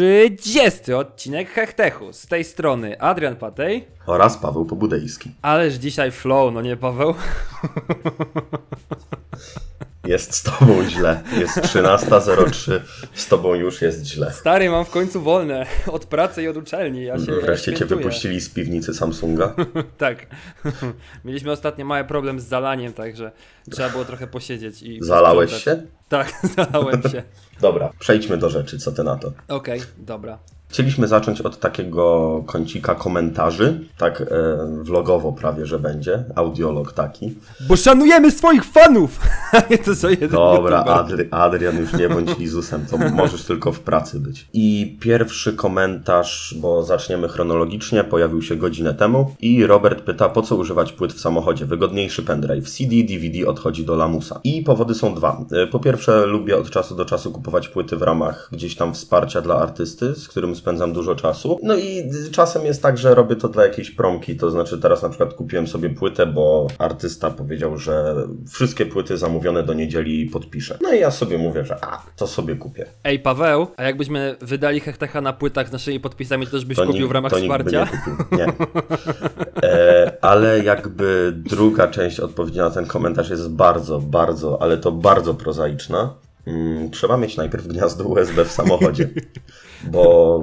30 odcinek Hechtechu. Z tej strony Adrian Patej. Oraz Paweł Pobudejski. Ależ dzisiaj flow, no nie Paweł? Jest z tobą źle. Jest 13.03. Z tobą już jest źle. Stary, mam w końcu wolne od pracy i od uczelni. Ja się Wreszcie cię wypuścili z piwnicy Samsunga. Tak. Mieliśmy ostatnio mały problem z zalaniem, także trzeba było trochę posiedzieć i. Zalałeś posprzątać. się? Tak, zalałem się. Dobra, przejdźmy do rzeczy. Co ty na to? Okej, dobra. Chcieliśmy zacząć od takiego kącika komentarzy. Tak e, vlogowo prawie, że będzie. Audiolog taki. Bo szanujemy swoich fanów! To co jeden Dobra. Adri Adrian, już nie bądź Lizusem, to możesz tylko w pracy być. I pierwszy komentarz, bo zaczniemy chronologicznie, pojawił się godzinę temu i Robert pyta, po co używać płyt w samochodzie? Wygodniejszy pendrive. CD, DVD odchodzi do lamusa. I powody są dwa. E, Po pierwsze, lubię od czasu do czasu kupować płyty w ramach gdzieś tam wsparcia dla artysty, z którym spędzam dużo czasu. No i czasem jest tak, że robię to dla jakiejś promki, to znaczy teraz na przykład kupiłem sobie płytę, bo artysta powiedział, że wszystkie płyty zamówione do niedzieli podpiszę. No i ja sobie mówię, że a, to sobie kupię. Ej, Paweł, a jakbyśmy wydali Hechtecha na płytach z naszymi podpisami, to też byś To kupił w ramach to wsparcia? Nie, kupił. nie. E, ale jakby druga część odpowiedzi na ten komentarz jest bardzo, bardzo, ale to bardzo prozaiczna. Mm, Trzeba mieć najpierw gniazdo USB w samochodzie, bo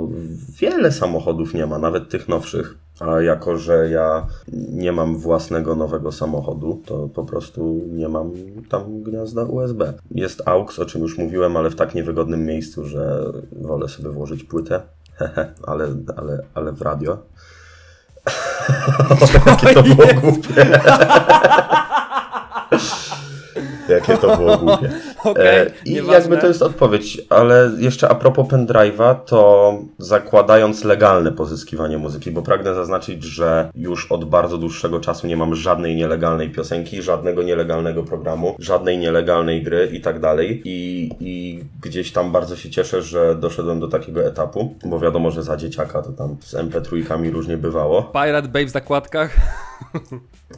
wiele samochodów nie ma, nawet tych nowszych. A jako, że ja nie mam własnego nowego samochodu, to po prostu nie mam tam gniazda USB. Jest AUX, o czym już mówiłem, ale w tak niewygodnym miejscu, że wolę sobie włożyć płytę. Ale, ale, ale w radio. Jakie to było głupie. Jakie to było głupie. E, I nieważne. jakby to jest odpowiedź, ale jeszcze a propos pendrive'a, to zakładając legalne pozyskiwanie muzyki, bo pragnę zaznaczyć, że już od bardzo dłuższego czasu nie mam żadnej nielegalnej piosenki, żadnego nielegalnego programu, żadnej nielegalnej gry i tak dalej. I, I gdzieś tam bardzo się cieszę, że doszedłem do takiego etapu, bo wiadomo, że za dzieciaka to tam z MP3 różnie bywało. Pirate Bay w zakładkach?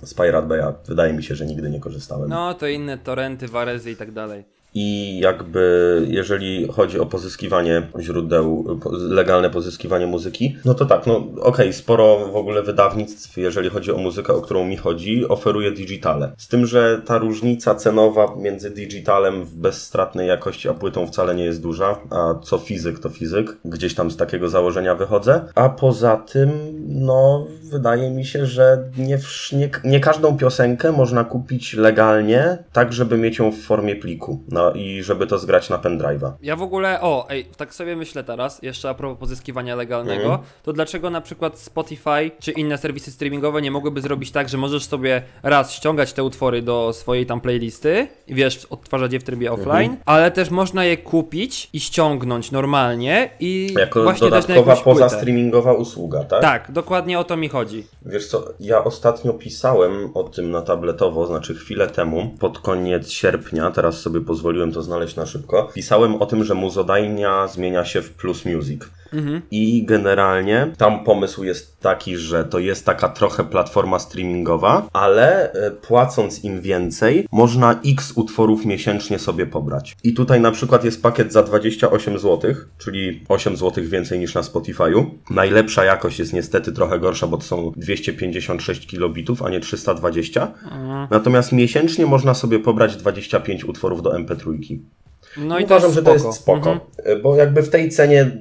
Z Pirate Bay'a wydaje mi się, że nigdy nie korzystałem. No, to inne torenty, warezy i tak dalej. I jakby jeżeli chodzi o pozyskiwanie źródeł, legalne pozyskiwanie muzyki, no to tak, no okej, sporo w ogóle wydawnictw, jeżeli chodzi o muzykę, o którą mi chodzi, oferuje digitale. Z tym, że ta różnica cenowa między digitalem w bezstratnej jakości, a płytą wcale nie jest duża, a co fizyk, to fizyk. Gdzieś tam z takiego założenia wychodzę. A poza tym, no wydaje mi się, że nie, nie, nie każdą piosenkę można kupić legalnie, tak żeby mieć ją w formie pliku. No i żeby to zgrać na pendrive'a. Ja w ogóle, o, ej, tak sobie myślę teraz, jeszcze a propos pozyskiwania legalnego, Mhm. to dlaczego na przykład Spotify czy inne serwisy streamingowe nie mogłyby zrobić tak, że możesz sobie raz ściągać te utwory do swojej tam playlisty i wiesz, odtwarzać je w trybie Mhm. offline, ale też można je kupić i ściągnąć normalnie i Jako właśnie dodatkowa jakąś poza płytę. streamingowa usługa, tak? Tak, dokładnie o to mi chodzi. Wiesz co, ja ostatnio pisałem o tym na tabletowo, znaczy chwilę temu, pod koniec sierpnia, teraz sobie pozwoliłem to znaleźć na szybko. Pisałem o tym, że muzodajnia zmienia się w Plus Music. I generalnie tam pomysł jest taki, że to jest taka trochę platforma streamingowa, ale e, płacąc im więcej, można x utworów miesięcznie sobie pobrać. I tutaj na przykład jest pakiet za 28 zł, czyli 8 zł więcej niż na Spotify'u. Najlepsza jakość jest niestety trochę gorsza, bo to są 256 kilobitów, a nie 320. Natomiast miesięcznie można sobie pobrać 25 utworów do MP3. No i Uważam, to że to jest spoko. Mhm. bo jakby w tej cenie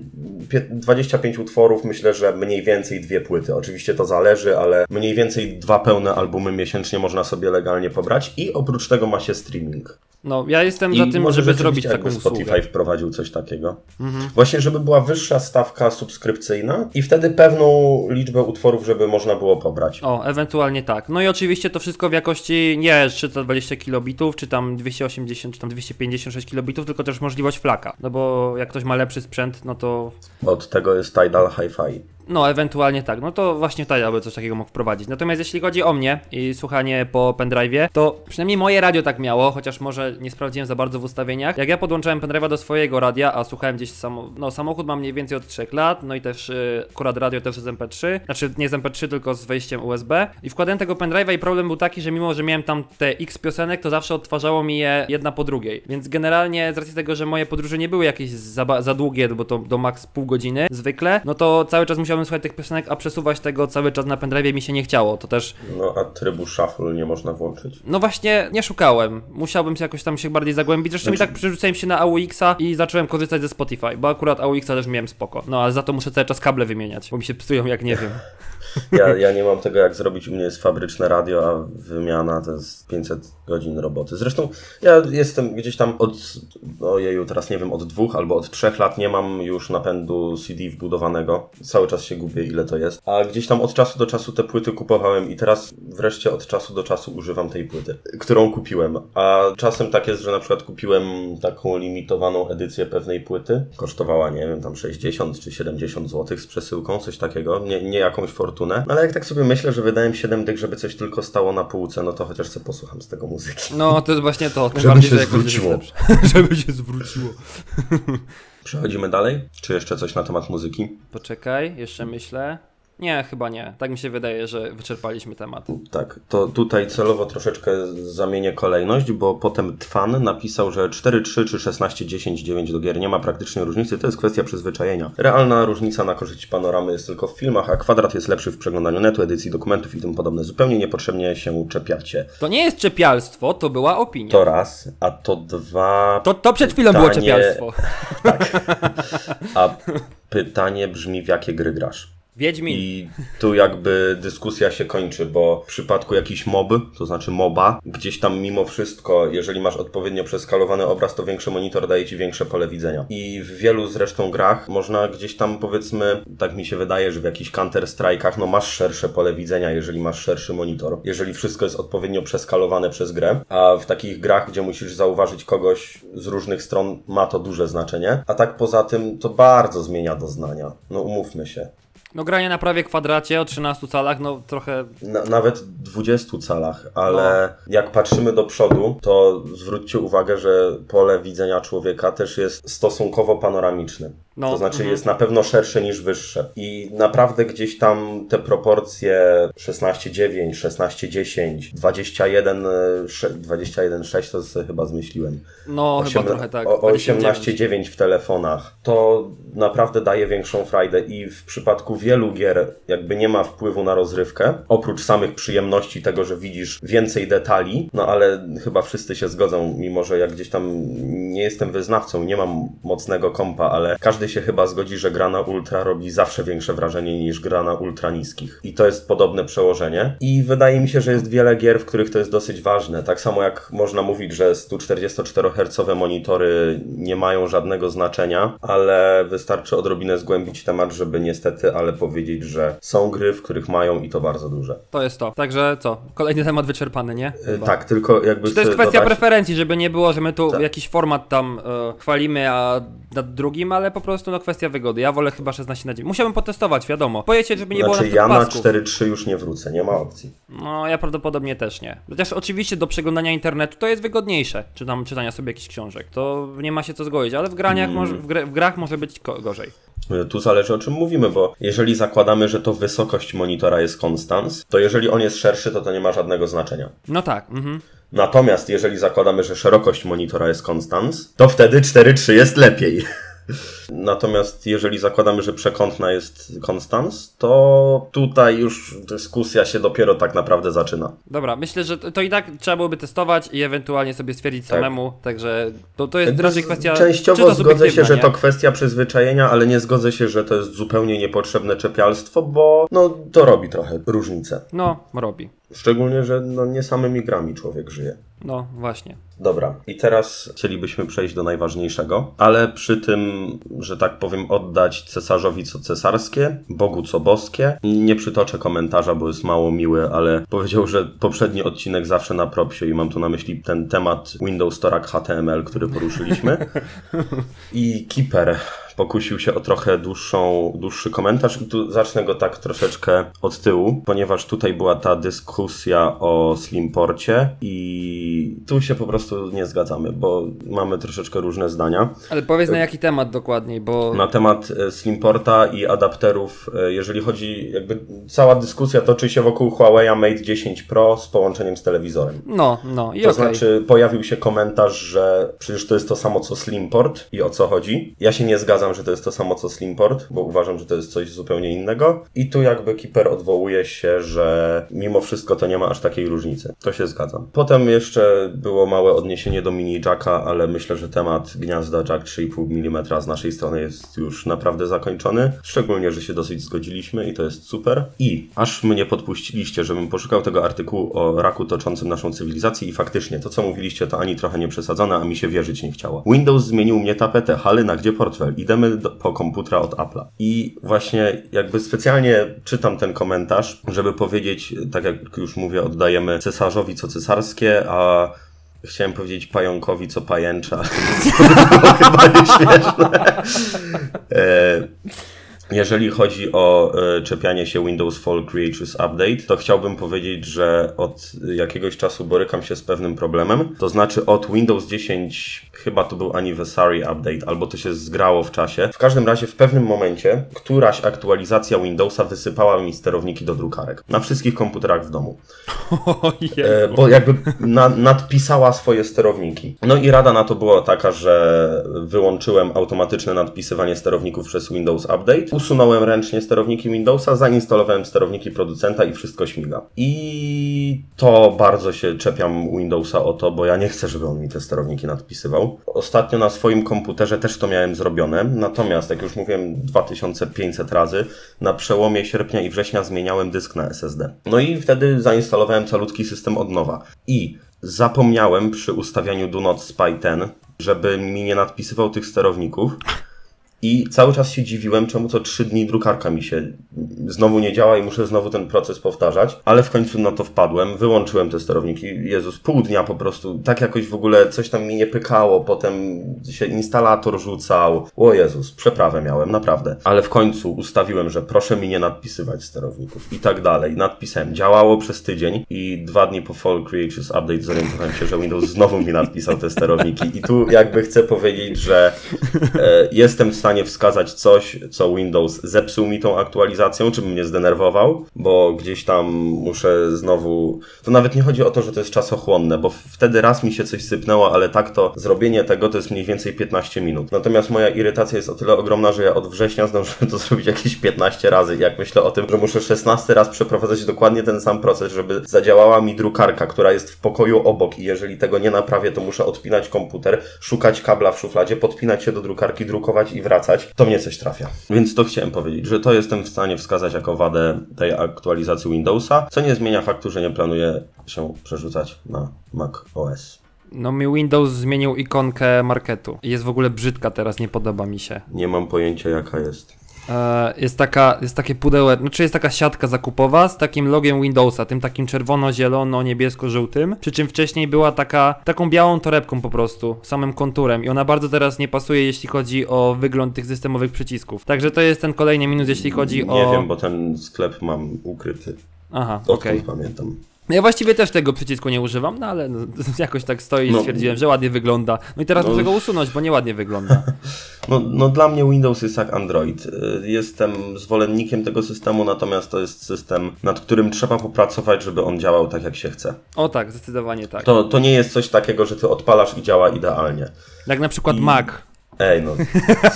25 utworów, myślę, że mniej więcej dwie płyty. Oczywiście to zależy, ale mniej więcej dwa pełne albumy miesięcznie można sobie legalnie pobrać i oprócz tego ma się streaming. No, ja jestem I za tym, żeby zrobić taką Spotify usługę. wprowadził coś takiego. Mhm. Właśnie, żeby była wyższa stawka subskrypcyjna i wtedy pewną liczbę utworów, żeby można było pobrać. O, ewentualnie tak. No i oczywiście to wszystko w jakości nie 320 kilobitów, czy tam 280, czy tam 256 kilobitów, tylko też możliwość flaka. No bo jak ktoś ma lepszy sprzęt, no to Od tego jest Tidal Hi-Fi. No, ewentualnie tak. No to właśnie Taja by coś takiego mógł wprowadzić. Natomiast jeśli chodzi o mnie i słuchanie po pendrive'ie, to przynajmniej moje radio tak miało, chociaż może nie sprawdziłem za bardzo w ustawieniach. Jak ja podłączałem pendrive'a do swojego radia, a słuchałem gdzieś samo... No, samochód mam mniej więcej od 3 lat, no i też yy, akurat radio też z MP3. Znaczy nie z MP3, tylko z wejściem USB. I wkładałem tego pendrive'a i problem był taki, że mimo, że miałem tam te x piosenek, to zawsze odtwarzało mi je jedna po drugiej. Więc generalnie z racji tego, że moje podróże nie były jakieś za, za długie, bo to do max pół godziny zwykle, no to cały czas musiałem słuchać tych piosenek, a przesuwać tego cały czas na pendrive mi się nie chciało. To też, No a trybu shuffle nie można włączyć. no właśnie, nie szukałem. Musiałbym się jakoś tam się bardziej zagłębić. Zresztą i Znaczy- tak przerzucałem się na AUX-a i zacząłem korzystać ze Spotify, bo akurat AUX-a też miałem spoko. No ale za to muszę cały czas kable wymieniać, bo mi się psują jak nie wiem. Ja, ja nie mam tego jak zrobić, u mnie jest fabryczne radio, a wymiana to jest 500 godzin roboty. Zresztą ja jestem gdzieś tam od, ojeju, teraz nie wiem, od dwóch albo od trzech lat nie mam już napędu CD wbudowanego. Cały czas się gubię ile to jest. A gdzieś tam od czasu do czasu te płyty kupowałem i teraz wreszcie od czasu do czasu używam tej płyty, którą kupiłem. A czasem tak jest, że na przykład kupiłem taką limitowaną edycję pewnej płyty. Kosztowała, nie wiem, tam 60 czy 70 zł z przesyłką, coś takiego. Nie, nie jakąś fortunę. Ale jak tak sobie myślę, że wydałem 7 dych, żeby coś tylko stało na półce, no to chociaż sobie posłucham z tego muzyki. No to jest właśnie to. tym Żeby bardziej, się że zwróciło. Żeby się zwróciło. Przechodzimy dalej? Czy jeszcze coś na temat muzyki? Poczekaj, jeszcze myślę. Nie, chyba nie. Tak mi się wydaje, że wyczerpaliśmy temat. Tak, to tutaj celowo troszeczkę zamienię kolejność, bo potem Twan napisał, że 4.3 czy 16.10.9 do gier nie ma praktycznie różnicy, to jest kwestia przyzwyczajenia. Realna różnica na korzyść panoramy jest tylko w filmach, a kwadrat jest lepszy w przeglądaniu netu, edycji dokumentów i tym podobne. Zupełnie niepotrzebnie się czepiacie. To nie jest czepialstwo, to była opinia. To raz, a to dwa... To, to przed chwilą było Pytanie- czepialstwo. A pytanie brzmi, w jakie gry grasz? Wiedźmin. I tu jakby dyskusja się kończy, bo w przypadku jakiś mob, to znaczy moba, gdzieś tam mimo wszystko, jeżeli masz odpowiednio przeskalowany obraz, to większy monitor daje ci większe pole widzenia. I w wielu zresztą grach można gdzieś tam powiedzmy, tak mi się wydaje, że w jakichś Counter Strike'ach no masz szersze pole widzenia, jeżeli masz szerszy monitor, jeżeli wszystko jest odpowiednio przeskalowane przez grę, a w takich grach, gdzie musisz zauważyć kogoś z różnych stron, ma to duże znaczenie. A tak poza tym to bardzo zmienia doznania. No umówmy się. No granie na prawie kwadracie o 13 calach, no trochę... Na, nawet 20 calach, ale jak patrzymy do przodu, to zwróćcie uwagę, że pole widzenia człowieka też jest stosunkowo panoramiczne. No, to znaczy mhm. jest na pewno szersze niż wyższe. I naprawdę gdzieś tam te proporcje 16,9, 16,10, 21, e, sze- 21,6 to sobie chyba zmyśliłem. No chyba Osiem- trochę tak. O, 29. 18,9 w telefonach. To naprawdę daje większą frajdę i w przypadku wielu gier jakby nie ma wpływu na rozrywkę, oprócz samych przyjemności tego, że widzisz więcej detali, no ale chyba wszyscy się zgodzą, mimo że ja gdzieś tam nie jestem wyznawcą, nie mam mocnego kompa, ale każdy się chyba zgodzi, że gra na ultra robi zawsze większe wrażenie niż gra na ultra niskich. I to jest podobne przełożenie. I wydaje mi się, że jest wiele gier, w których to jest dosyć ważne. Tak samo jak można mówić, że 144 Hz monitory nie mają żadnego znaczenia, ale wystarczy odrobinę zgłębić temat, żeby niestety, ale powiedzieć, że są gry, w których mają i to bardzo duże. To jest to. Także co? Kolejny temat wyczerpany, nie? Chyba. Tak, tylko jakby Czy to jest kwestia dodać- preferencji, żeby nie było, że my tu Tak. jakiś format tam e, chwalimy, a nad drugim, ale po prostu no kwestia wygody. Ja wolę chyba 16 na 9. Musiałbym potestować, wiadomo. Powiecie, żeby nie Znaczy było ja na na pasków. 4.3 już nie wrócę, nie ma opcji. No, ja prawdopodobnie też nie. Chociaż oczywiście do przeglądania internetu to jest wygodniejsze, czy tam czytania sobie jakichś książek. To nie ma się co zgodzić, ale w, graniach może, w, gre, w grach może być gorzej. E, Tu zależy o czym mówimy, bo jeżeli zakładamy, że to wysokość monitora jest konstans, to jeżeli on jest szerszy, to to nie ma żadnego znaczenia. No tak, mhm. Natomiast jeżeli zakładamy, że szerokość monitora jest konstans, to wtedy 4.3 jest lepiej. Natomiast jeżeli zakładamy, że przekątna jest konstans, to tutaj już dyskusja się dopiero tak naprawdę zaczyna. Dobra, myślę, że to, i tak trzeba byłoby testować i ewentualnie sobie stwierdzić Tak. samemu, także to, to jest raczej kwestia Częściowo zgodzę się, że nie? to kwestia przyzwyczajenia, ale nie zgodzę się, że to jest zupełnie niepotrzebne czepialstwo, bo no, to robi trochę różnicę. No, robi. Szczególnie, że no, nie samymi grami człowiek żyje. No, właśnie. Dobra, i teraz chcielibyśmy przejść do najważniejszego, ale przy tym, że tak powiem, oddać cesarzowi co cesarskie, Bogu co boskie. Nie przytoczę komentarza, bo jest mało miły, ale powiedział, że poprzedni odcinek zawsze na propsie i mam tu na myśli ten temat Windows Storak HTML, który poruszyliśmy. I Keeper pokusił się o trochę dłuższą, dłuższy komentarz i tu zacznę go tak troszeczkę od tyłu, ponieważ tutaj była ta dyskusja o Slimporcie i tu się po prostu nie zgadzamy, bo mamy troszeczkę różne zdania. Ale powiedz na jaki temat dokładniej, bo... Na temat e, Slimporta i adapterów, e, jeżeli chodzi, jakby cała dyskusja toczy się wokół Huawei Mate 10 Pro z połączeniem z telewizorem. No, no i To okej. znaczy, pojawił się komentarz, że przecież to jest to samo co Slimport i o co chodzi. Ja się nie zgadzam, że to jest to samo co Slimport, bo uważam, że to jest coś zupełnie innego. I tu jakby Keeper odwołuje się, że mimo wszystko to nie ma aż takiej różnicy. To się zgadzam. Potem jeszcze było małe odniesienie do mini jacka, ale myślę, że temat gniazda jack 3,5 mm z naszej strony jest już naprawdę zakończony. Szczególnie, że się dosyć zgodziliśmy i to jest super. I aż mnie podpuściliście, żebym poszukał tego artykułu o raku toczącym naszą cywilizację i faktycznie to, co mówiliście, to ani trochę nie przesadzone, a mi się wierzyć nie chciało. Windows zmienił mnie tapetę, Halina, gdzie portfel? Do, po komputera od Apple'a. I właśnie jakby specjalnie czytam ten komentarz, żeby powiedzieć, tak jak już mówię, oddajemy cesarzowi co cesarskie, a Chciałem powiedzieć pająkowi, co pajęcza. To chyba nieśmieszne. E, jeżeli chodzi o e, czepianie się Windows Fall Creatures Update, to chciałbym powiedzieć, że od jakiegoś czasu borykam się z pewnym problemem. To znaczy od Windows 10, chyba to był Anniversary Update, albo to się zgrało w czasie. W każdym razie w pewnym momencie któraś aktualizacja Windowsa wysypała mi sterowniki do drukarek. Na wszystkich komputerach w domu. E, bo jakby na, nadpisała swoje sterowniki. No i rada na to była taka, że wyłączyłem automatyczne nadpisywanie sterowników przez Windows Update, usunąłem ręcznie sterowniki Windowsa, zainstalowałem sterowniki producenta i wszystko śmiga. I to bardzo się czepiam Windowsa o to, bo ja nie chcę, żeby on mi te sterowniki nadpisywał. Ostatnio na swoim komputerze też to miałem zrobione, natomiast jak już mówiłem 2500 razy, na przełomie sierpnia i września zmieniałem dysk na SSD. No i wtedy zainstalowałem calutki system od nowa. I zapomniałem przy ustawianiu Do Not Spy 10, żeby mi nie nadpisywał tych sterowników. I cały czas się dziwiłem, czemu co trzy dni drukarka mi się znowu nie działa i muszę znowu ten proces powtarzać. Ale w końcu na to wpadłem, wyłączyłem te sterowniki. Jezus, pół dnia po prostu, tak jakoś w ogóle coś tam mi nie pykało, potem się instalator rzucał. O Jezus, przeprawę miałem, naprawdę. Ale w końcu ustawiłem, że proszę mi nie nadpisywać sterowników i tak dalej. Nadpisałem. Działało przez tydzień i dwa dni po Fall Creatures Update zorientowałem się, że Windows znowu mi nadpisał te sterowniki. I tu jakby chcę powiedzieć, że e, jestem w stanie wskazać coś, co Windows zepsuł mi tą aktualizacją, czy mnie zdenerwował, bo gdzieś tam muszę znowu. To nawet nie chodzi o to, że to jest czasochłonne, bo wtedy raz mi się coś sypnęło, ale tak to zrobienie tego to jest mniej więcej 15 minut. Natomiast moja irytacja jest o tyle ogromna, że ja od września zdążyłem to zrobić jakieś 15 razy. Jak myślę o tym, że muszę 16 raz przeprowadzać dokładnie ten sam proces, żeby zadziałała mi drukarka, która jest w pokoju obok i jeżeli tego nie naprawię, to muszę odpinać komputer, szukać kabla w szufladzie, podpinać się do drukarki, drukować i wracać, to mnie coś trafia. Więc to chciałem powiedzieć, że to jestem w stanie wskazać jako wadę tej aktualizacji Windowsa, co nie zmienia faktu, że nie planuję się przerzucać na Mac OS. No mi Windows zmienił ikonkę marketu. Jest w ogóle brzydka teraz, nie podoba mi się. Nie mam pojęcia jaka jest. E, jest taka, jest takie pudełek, znaczy jest taka siatka zakupowa z takim logiem Windowsa, tym takim czerwono-zielono-niebiesko-żółtym, przy czym wcześniej była taka, taką białą torebką po prostu, samym konturem i ona bardzo teraz nie pasuje, jeśli chodzi o wygląd tych systemowych przycisków. Także to jest ten kolejny minus, jeśli chodzi o... Nie wiem, bo ten sklep mam ukryty. Aha, okej. pamiętam. Ja właściwie też tego przycisku nie używam, no ale no, jakoś tak stoi i No. stwierdziłem, że ładnie wygląda. No i teraz No. muszę go usunąć, bo nieładnie wygląda. No, no dla mnie Windows jest jak Android. Y, Jestem zwolennikiem tego systemu, natomiast to jest system, nad którym trzeba popracować, żeby on działał tak jak się chce. O tak, zdecydowanie tak. To, to nie jest coś takiego, że ty odpalasz i działa idealnie. Jak na przykład I- Mac. Ej, no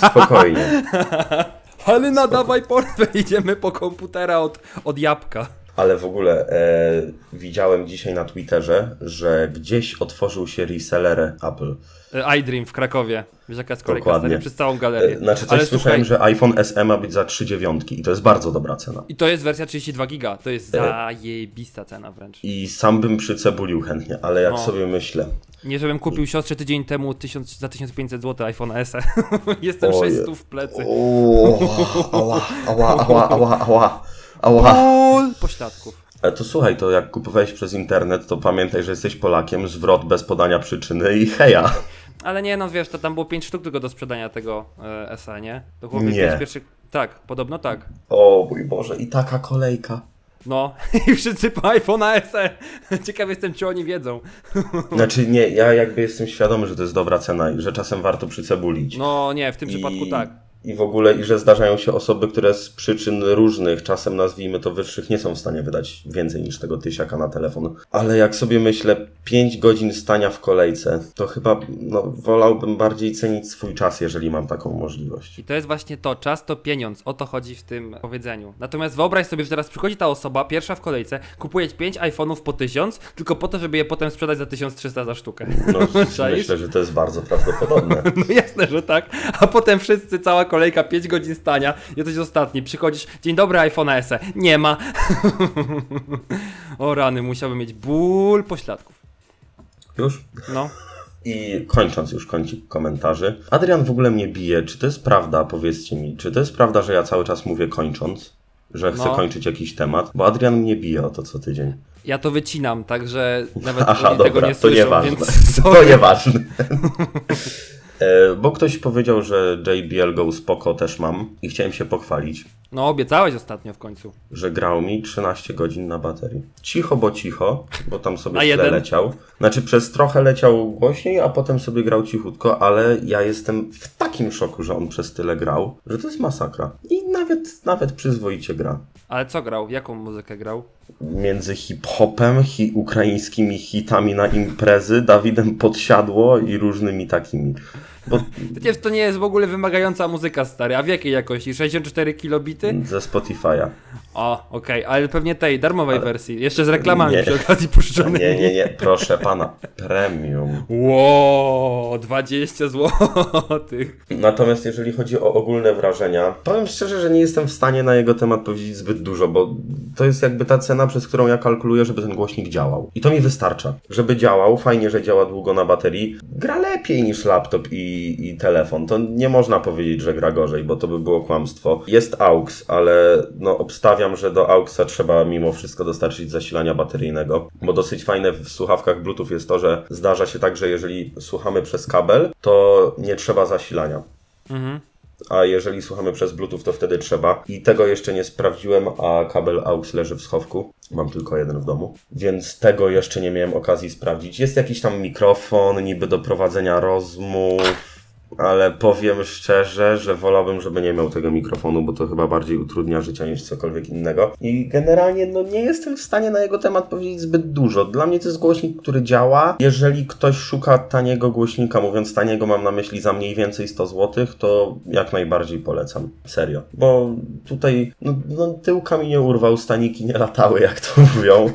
spokojnie. Halina, dawaj portfel, idziemy po komputera od, od jabłka. Ale w ogóle e, widziałem dzisiaj na Twitterze, że gdzieś otworzył się reseller Apple. E, iDream w Krakowie. Wiesz jaka jest kolejka Dokładnie. przez całą galerię. E, Znaczy coś Ale słyszałem, słuchaj, że iPhone SE ma być za 3 dziewiątki i to jest bardzo dobra cena. I to jest wersja 32 giga, to jest E. zajebista cena wręcz. I sam bym przycebulił chętnie, ale jak No. sobie myślę, Nie żebym kupił siostrze tydzień temu 1000, za 1500 zł iPhone SE. Jestem Oje. 600 w plecy. O, ała, ała, ała, ała, ała, pośladków. Ale to słuchaj, to jak kupowałeś przez internet, to pamiętaj, że jesteś Polakiem, zwrot bez podania przyczyny i heja. Ale nie, no wiesz, to tam było 5 sztuk tylko do sprzedania tego e, SA, nie? To chłopie Nie. pięć pierwszych... Tak, podobno tak. O mój Boże, i taka kolejka. No, i wszyscy po iPhone'a SE. Ciekaw jestem, czy oni wiedzą. Znaczy nie, ja jakby jestem świadomy, że to jest dobra cena i że czasem warto przycebulić. No nie, w tym przypadku tak. I w ogóle, i że zdarzają się osoby, które z przyczyn różnych, czasem nazwijmy to wyższych, nie są w stanie wydać więcej niż tego tysiaka na telefon. Ale jak sobie myślę, 5 godzin stania w kolejce, to chyba no, wolałbym bardziej cenić swój czas, jeżeli mam taką możliwość. I to jest właśnie to, czas to pieniądz, o to chodzi w tym powiedzeniu. Natomiast wyobraź sobie, że teraz przychodzi ta osoba, pierwsza w kolejce, kupuje 5 iPhone'ów po 1000, tylko po to, żeby je potem sprzedać za 1300 za sztukę. No, myślę, że to jest bardzo prawdopodobne. No jasne, że tak. A potem wszyscy, cała kolejka, 5 godzin stania, jesteś ostatni, przychodzisz, dzień dobry iPhone SE, nie ma. o rany, musiałbym mieć ból pośladków. Już? No. I kończąc już kącik komentarzy. Adrian w ogóle mnie bije. Czy to jest prawda? Powiedzcie mi. Czy to jest prawda, że ja cały czas mówię kończąc? Że chcę No. kończyć jakiś temat? Bo Adrian mnie bije o to co tydzień. Ja to wycinam, także nawet Aha, oni tego dobra, nie to słyszą, nieważne. więc To nieważne. E, Bo ktoś powiedział, że JBL Go spoko też mam i chciałem się pochwalić, No obiecałeś ostatnio w końcu. że grał mi 13 godzin na baterii. Cicho, bo cicho, bo tam sobie A źle jeden? leciał. Znaczy przez trochę leciał głośniej, a potem sobie grał cichutko, ale ja jestem w takim szoku, że on przez tyle grał, że to jest masakra. I nawet, nawet przyzwoicie gra. Ale co grał? Jaką muzykę grał? Między hip-hopem, hi ukraińskimi hitami na imprezy, Dawidem Podsiadło i różnymi takimi. Bo Przecież to nie jest w ogóle wymagająca muzyka, stary. A w jakiej jakości? 64 kilobity? ze Spotify'a. O, okej, ale pewnie tej darmowej wersji. Jeszcze z reklamami Nie. przy okazji puszczonymi. Nie, nie, nie, proszę pana, premium. Ło, 20 złotych. Natomiast jeżeli chodzi o ogólne wrażenia, powiem szczerze, że nie jestem w stanie na jego temat powiedzieć zbyt dużo, bo to jest jakby ta cena, przez którą ja kalkuluję, żeby ten głośnik działał. I to mi wystarcza. Żeby działał, fajnie, że działa długo na baterii, gra lepiej niż laptop i, i telefon. To nie można powiedzieć, że gra gorzej, bo to by było kłamstwo. Jest AUX, ale no obstawiam, że do AUXa trzeba mimo wszystko dostarczyć zasilania bateryjnego, bo dosyć fajne w słuchawkach Bluetooth jest to, że zdarza się tak, że jeżeli słuchamy przez kabel, to nie trzeba zasilania. Mhm. A jeżeli słuchamy przez Bluetooth, to wtedy trzeba. I tego jeszcze nie sprawdziłem, a kabel AUX leży w schowku. Mam tylko jeden w domu, więc tego jeszcze nie miałem okazji sprawdzić. Jest jakiś tam mikrofon, niby do prowadzenia rozmów, ale powiem szczerze, że wolałbym, żeby nie miał tego mikrofonu, bo to chyba bardziej utrudnia życie niż cokolwiek innego. I generalnie, no nie jestem w stanie na jego temat powiedzieć zbyt dużo. Dla mnie to jest głośnik, który działa. Jeżeli ktoś szuka taniego głośnika, mówiąc taniego, mam na myśli za mniej więcej 100 zł, to jak najbardziej polecam. Serio. Bo tutaj, no, no tyłka mi nie urwał, staniki nie latały, jak to mówią.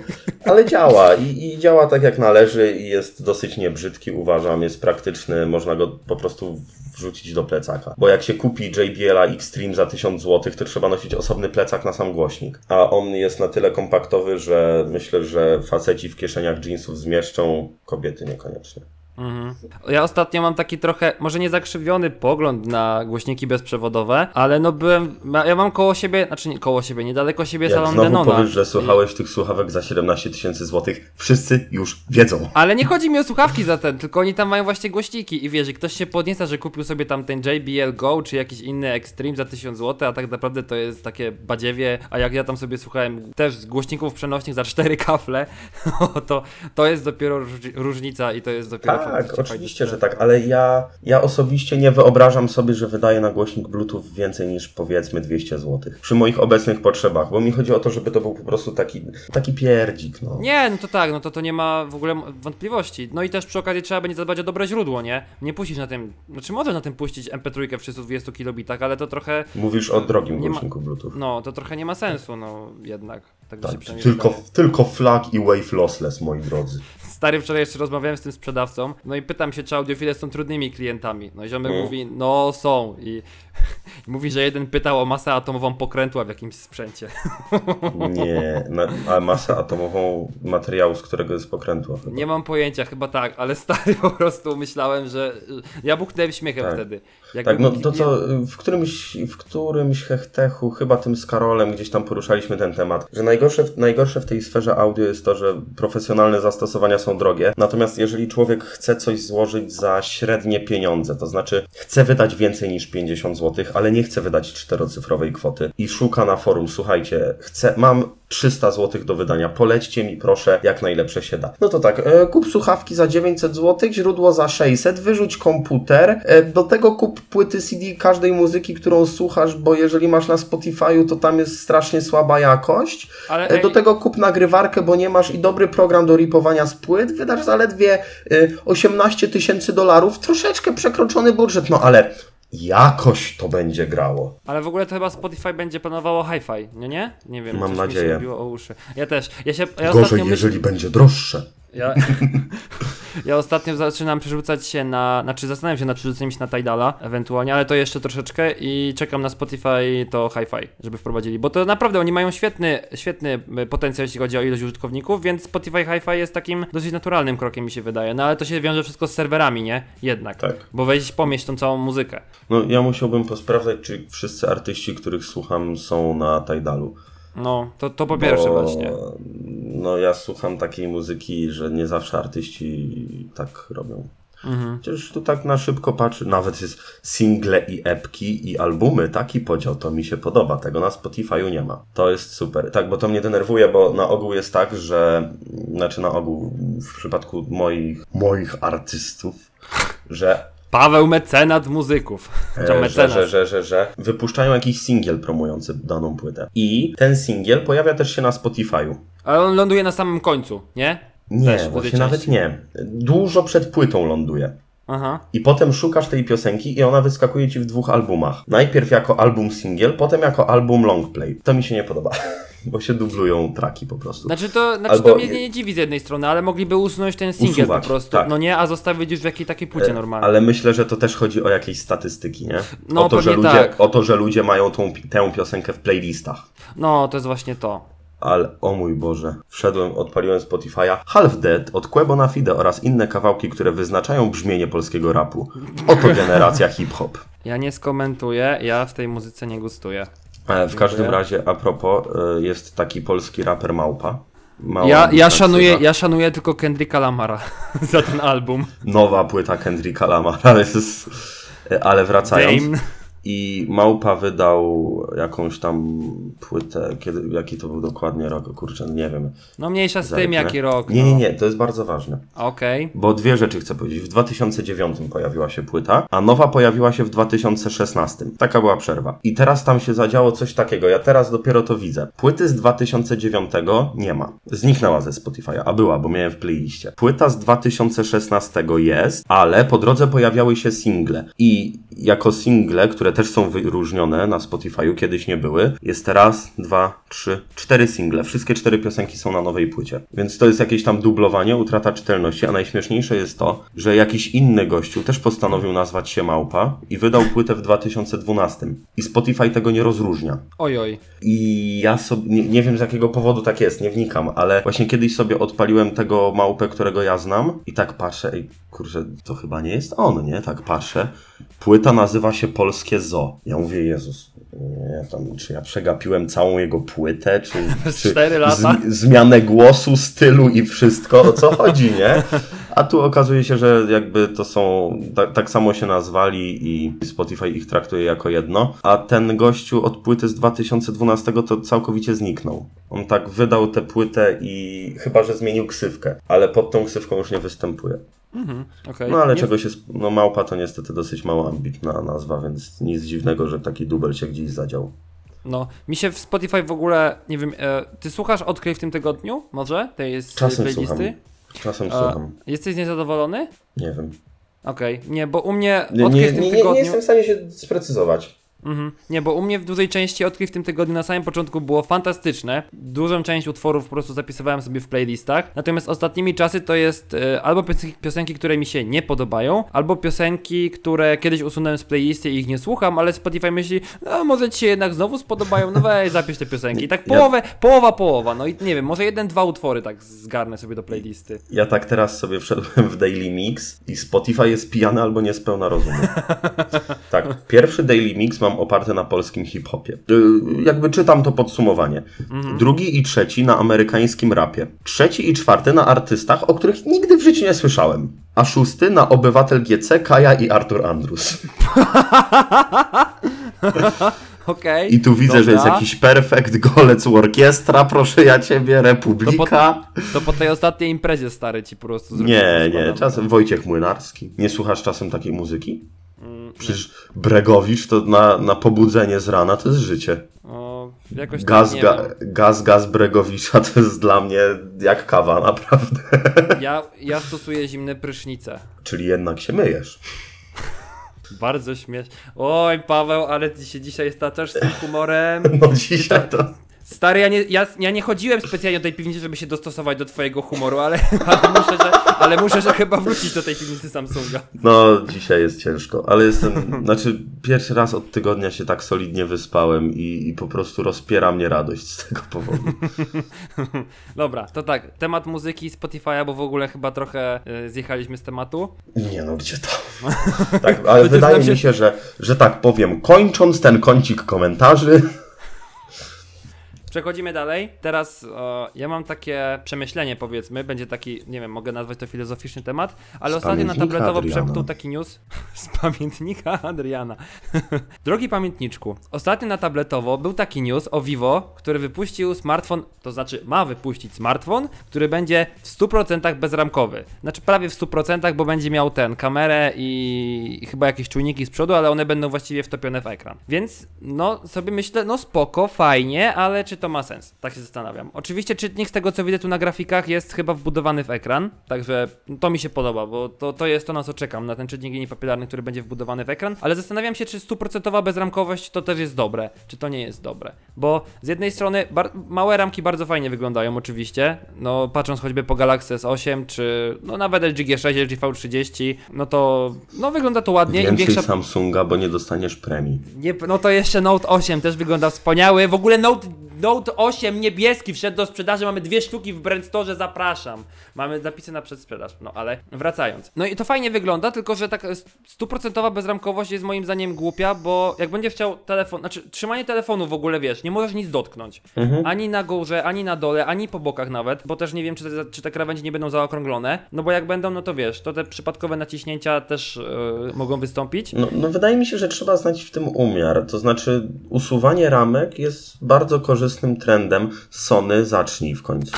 Ale działa i, i działa tak jak należy i jest dosyć niebrzydki, uważam. Jest praktyczny, można go po prostu wrzucić do plecaka. Bo jak się kupi JBL-a Extreme za 1000 zł, to trzeba nosić osobny plecak na sam głośnik. A on jest na tyle kompaktowy, że myślę, że faceci w kieszeniach jeansów zmieszczą, kobiety niekoniecznie. Mhm. Ja ostatnio mam taki trochę, może nie zakrzywiony pogląd na głośniki bezprzewodowe, ale no byłem, ja mam koło siebie, znaczy nie koło siebie, niedaleko siebie Jak salon znowu Denona. powiesz, że słuchałeś tych słuchawek za 17 tysięcy złotych, wszyscy już wiedzą. Ale nie chodzi mi o słuchawki za ten, tylko oni tam mają właśnie głośniki i wiesz, i ktoś się podnieca, że kupił sobie tam ten JBL Go czy jakiś inny Extreme za 1000 zł, a tak naprawdę to jest takie badziewie, a jak ja tam sobie słuchałem też głośników przenośnych za 4 kafle, to, to jest dopiero róż- różnica i to jest dopiero Tak, faktycznie oczywiście, fajny że tak, ale ja, ja osobiście nie wyobrażam sobie, że wydaję na głośnik Bluetooth więcej niż powiedzmy 200 zł. Przy moich obecnych potrzebach, bo mi chodzi o to, żeby to był po prostu taki, taki pierdzik, no. Nie, no to tak, no to to nie ma w ogóle wątpliwości. No i też przy okazji trzeba będzie zadbać o dobre źródło, nie? Nie puścić na tym, znaczy możesz na tym puścić MP3 w 320 kilobitach, ale to trochę, Mówisz o drogim Nie ma- głośniku Bluetooth. no to trochę nie ma sensu, no jednak. Tak, Tak, tylko, wydaje. tylko flag i wave lossless, moi drodzy. Stary, wczoraj jeszcze rozmawiałem z tym sprzedawcą, no i pytam się, czy audiofile są trudnymi klientami. No i ziomek Mm. mówi, no są i Mówi, że jeden pytał o masę atomową pokrętła w jakimś sprzęcie. Nie, na, a masę atomową materiału, z którego jest pokrętło. Chyba. Nie mam pojęcia, chyba tak, ale stary po prostu myślałem, że... Ja buchnąłem śmiechem Tak. wtedy. Jakby Tak, no to co, w którymś, w którymś hechtechu, chyba tym z Karolem, gdzieś tam poruszaliśmy ten temat, że najgorsze, najgorsze w tej sferze audio jest to, że profesjonalne zastosowania są drogie, natomiast jeżeli człowiek chce coś złożyć za średnie pieniądze, to znaczy chce wydać więcej niż 50 zł, ale nie chce wydać czterocyfrowej kwoty i szuka na forum, słuchajcie, chcę, mam 300 zł do wydania, polećcie mi proszę jak najlepsze się da. No to tak, e, kup słuchawki za 900 zł, źródło za 600, wyrzuć komputer, e, do tego kup płyty CD każdej muzyki, którą słuchasz, bo jeżeli masz na Spotify'u, to tam jest strasznie słaba jakość. Ale E, Do tego kup nagrywarkę, bo nie masz i dobry program do ripowania z płyt, wydasz zaledwie e, 18 tysięcy dolarów, troszeczkę przekroczony budżet, no ale jakoś to będzie grało. ale w ogóle to chyba Spotify będzie planowało hi-fi, nie nie? Nie wiem, Mam coś Mi nadzieję. się o uszy. Ja też. Ja się ja Gorzej, jeżeli będzie droższe. Ja, ja ostatnio zaczynam przerzucać się na, znaczy zastanawiam się nad przerzuceniem się na Tidala ewentualnie, ale to jeszcze troszeczkę i czekam na Spotify to hi-fi, żeby wprowadzili, bo to naprawdę oni mają świetny, świetny y, potencjał jeśli chodzi o ilość użytkowników, więc Spotify hi-fi jest takim dosyć naturalnym krokiem mi się wydaje, no ale to się wiąże wszystko z serwerami, nie? Jednak. Tak. Bo weź pomieść tą całą muzykę. No ja musiałbym posprawdzać, czy wszyscy artyści, których słucham są na Tidalu. No, to, to po pierwsze Bo, właśnie. No ja słucham takiej muzyki, że nie zawsze artyści tak robią. Mhm. Przecież tu tak na szybko patrzy, nawet jest single i epki i albumy, taki podział, to mi się podoba, tego na Spotify'u nie ma. To jest super. Tak, bo to mnie denerwuje, bo na ogół jest tak, że, znaczy na ogół w przypadku moich, moich artystów, że Paweł mecenat muzyków. E, że, że, że, że, że wypuszczają jakiś singiel promujący daną płytę. I ten singiel pojawia też się na Spotify'u. Ale on ląduje na samym końcu, nie? Nie, Też właśnie nawet nie. Dużo przed płytą ląduje. Aha. I potem szukasz tej piosenki i ona wyskakuje ci w dwóch albumach. Najpierw jako album singiel, potem jako album longplay. To mi się nie podoba, bo się dublują traki po prostu. Znaczy to, znaczy Albo- to mnie nie dziwi z jednej strony, ale mogliby usunąć ten singiel Usuwać, po prostu, tak. no nie, a zostawić już w jakiej takiej płycie normalnej. Ale myślę, że to też chodzi o jakieś statystyki, nie? No, o, to, że ludzie, tak. o to, że ludzie mają tą, tę piosenkę w playlistach. No, to jest właśnie to. Ale o mój Boże, wszedłem, odpaliłem Spotify'a Half Dead od Quebo na Fide oraz inne kawałki, które wyznaczają brzmienie polskiego rapu. Oto generacja hip-hop. Ja nie skomentuję, ja w tej muzyce nie gustuję. E, W każdym Dziękuję. razie, a propos, e, jest taki polski raper Małpa. Mała Ja, ja, szanuję, ja szanuję tylko Kendricka Lamara za ten album. Nowa płyta Kendricka Lamara, jest, e, ale wracając. Dame. I Małpa wydał jakąś tam płytę, kiedy, jaki to był dokładnie rok, kurczę, nie wiem. No mniejsza z tym, jaki rok. Nie, no. nie, nie, to jest bardzo ważne. Okej. Bo dwie rzeczy chcę powiedzieć. W 2009 pojawiła się płyta, a nowa pojawiła się w 2016. Taka była przerwa. I teraz tam się zadziało coś takiego. Ja teraz dopiero to widzę. Płyty z 2009 nie ma. Zniknęła ze Spotify'a, a była, bo miałem w playliście. Płyta z 2016 jest, ale po drodze pojawiały się single. I jako single, które też są wyróżnione na Spotify'u, kiedyś nie były, jest raz, dwa, trzy, cztery single. Wszystkie cztery piosenki są na nowej płycie. Więc to jest jakieś tam dublowanie, utrata czytelności, a najśmieszniejsze jest to, że jakiś inny gościu też postanowił nazwać się Małpa i wydał płytę w 2012. I Spotify tego nie rozróżnia. Oj, oj. I ja sobie, nie, nie wiem z jakiego powodu tak jest, nie wnikam, ale właśnie kiedyś sobie odpaliłem tego małpę, którego ja znam i tak patrzę, ej, kurczę, to chyba nie jest on, nie? Tak patrzę. Płyta nazywa się Polskie Zo. Ja mówię, Jezus, nie, tam, czy ja przegapiłem całą jego płytę, czy, czy lata? zmianę głosu, stylu i wszystko, o co chodzi, nie? A tu okazuje się, że jakby to są, tak, tak samo się nazwali i Spotify ich traktuje jako jedno, a ten gościu od płyty z 2012 to całkowicie zniknął. On tak wydał tę płytę i chyba, że zmienił ksywkę, ale pod tą ksywką już nie występuje. Mhm, okej. No ale Nie- czegoś jest, no małpa to niestety dosyć mało ambitna nazwa, więc nic dziwnego, że taki dubel się gdzieś zadział. No, mi się w Spotify w ogóle, nie wiem, e, ty słuchasz Odkryj w tym tygodniu? Może? Tej jest Czasem playlisty? słucham. Czasem E, słucham, jesteś niezadowolony? nie wiem. Okej, nie, bo u mnie Nie, Odkryj nie, w tym nie, nie, tygodniu... nie jestem w stanie się sprecyzować. Mhm. Nie, bo u mnie w dużej części odkryj w tym tygodniu na samym początku było fantastyczne. Dużą część utworów po prostu zapisywałem sobie w playlistach. Natomiast ostatnimi czasy to jest e, albo piosenki, piosenki, które mi się nie podobają, albo piosenki, które kiedyś usunąłem z playlisty i ich nie słucham, ale Spotify myśli, no może ci się jednak znowu spodobają, no weź zapisz te piosenki. I tak połowę, połowa, połowa. No i nie wiem, może jeden, dwa utwory tak zgarnę sobie do playlisty. Ja tak teraz sobie wszedłem w Daily Mix i Spotify jest pijany albo niespełna rozumu. tak, pierwszy Daily Mix mam oparty na polskim hip-hopie. Y, Jakby czytam to podsumowanie. Drugi i trzeci na amerykańskim rapie. Trzeci i czwarty na artystach, o których nigdy w życiu nie słyszałem. A szósty na obywatel GC, Kaja i Artur Andrus. Okej. I tu widzę, że jest dobra. jakiś perfekt golec orkiestra, proszę ja ciebie, Republika. To po tej ostatniej imprezie stary ci po prostu zrobił Nie, to nie, czasem Wojciech Młynarski. Nie słuchasz czasem takiej muzyki? Przecież Bregowicz to na, na pobudzenie z rana to jest życie. O, jakoś Gaz, tak, nie ga, gaz, gaz Bregowicza to jest dla mnie jak kawa, naprawdę. Ja, ja stosuję zimne prysznice. Czyli jednak się myjesz. Bardzo śmieszne. Oj, Paweł, ale ty się dzisiaj staczasz z tym humorem. No dzisiaj to... Stary, ja nie, ja, ja nie chodziłem specjalnie do tej piwnicy, żeby się dostosować do twojego humoru, ale, ale, muszę, że, ale muszę, że chyba wrócić do tej piwnicy Samsunga. No, dzisiaj jest ciężko, ale jestem... Znaczy, pierwszy raz od tygodnia się tak solidnie wyspałem i, i po prostu rozpiera mnie radość z tego powodu. Dobra, to tak, temat muzyki Spotify'a, bo w ogóle chyba trochę y, zjechaliśmy z tematu. Nie no, gdzie to? Tak, ale wydaje się- mi się, że, że tak powiem, kończąc ten kącik komentarzy... Przechodzimy dalej. Teraz o, ja mam takie przemyślenie, powiedzmy, będzie taki, nie wiem, mogę nazwać to filozoficzny temat, ale Z ostatnio na tabletowo Adriana. taki news z pamiętnika Adriana. Drogi pamiętniczku, ostatnio na tabletowo był taki news o Vivo, który wypuścił smartfon, to znaczy ma wypuścić smartfon, który będzie w 100% bezramkowy. Znaczy prawie w 100%, bo będzie miał ten, kamerę i chyba jakieś czujniki z przodu, ale one będą właściwie wtopione w ekran. Więc no sobie myślę, no spoko, fajnie, ale czy to ma sens? Tak się zastanawiam. Oczywiście czytnik z tego co widzę tu na grafikach jest chyba wbudowany w ekran, także to mi się podoba, bo to, to jest to na co czekam, na ten czytnik linii papilarny, który będzie wbudowany w ekran, ale zastanawiam się czy stuprocentowa bezramkowość to też jest dobre, czy to nie jest dobre, bo z jednej strony małe ramki bardzo fajnie wyglądają oczywiście, no patrząc choćby po Galaxy S8, czy no nawet LG G6, LG V30, no to no wygląda to ładnie, im Więcej większa... Samsunga, bo nie dostaniesz premii. Nie, no to jeszcze Note 8 też wygląda wspaniały. W ogóle Note, Note 8 niebieski wszedł do sprzedaży. Mamy dwie sztuki w Brand Store, zapraszam. Mamy zapisy na przedsprzedaż. No ale wracając. No i to fajnie wygląda, tylko że tak stuprocentowa bezramkowość jest moim zdaniem głupia, bo jak będziesz chciał telefon, znaczy trzymanie telefonu w ogóle wiesz, nie możesz nic dotknąć. Ani na górze, ani na dole, ani po bokach nawet, bo też nie wiem, czy te, czy te krawędzie nie będą zaokrąglone. No bo jak będą, no to wiesz, to te przypadkowe naciśnięcia też yy, mogą wystąpić. No, no wydaje mi się, że trzeba znać w tym umiar. To znaczy, usuwanie ramek jest bardzo korzystnym trendem. Sony, zacznij w końcu.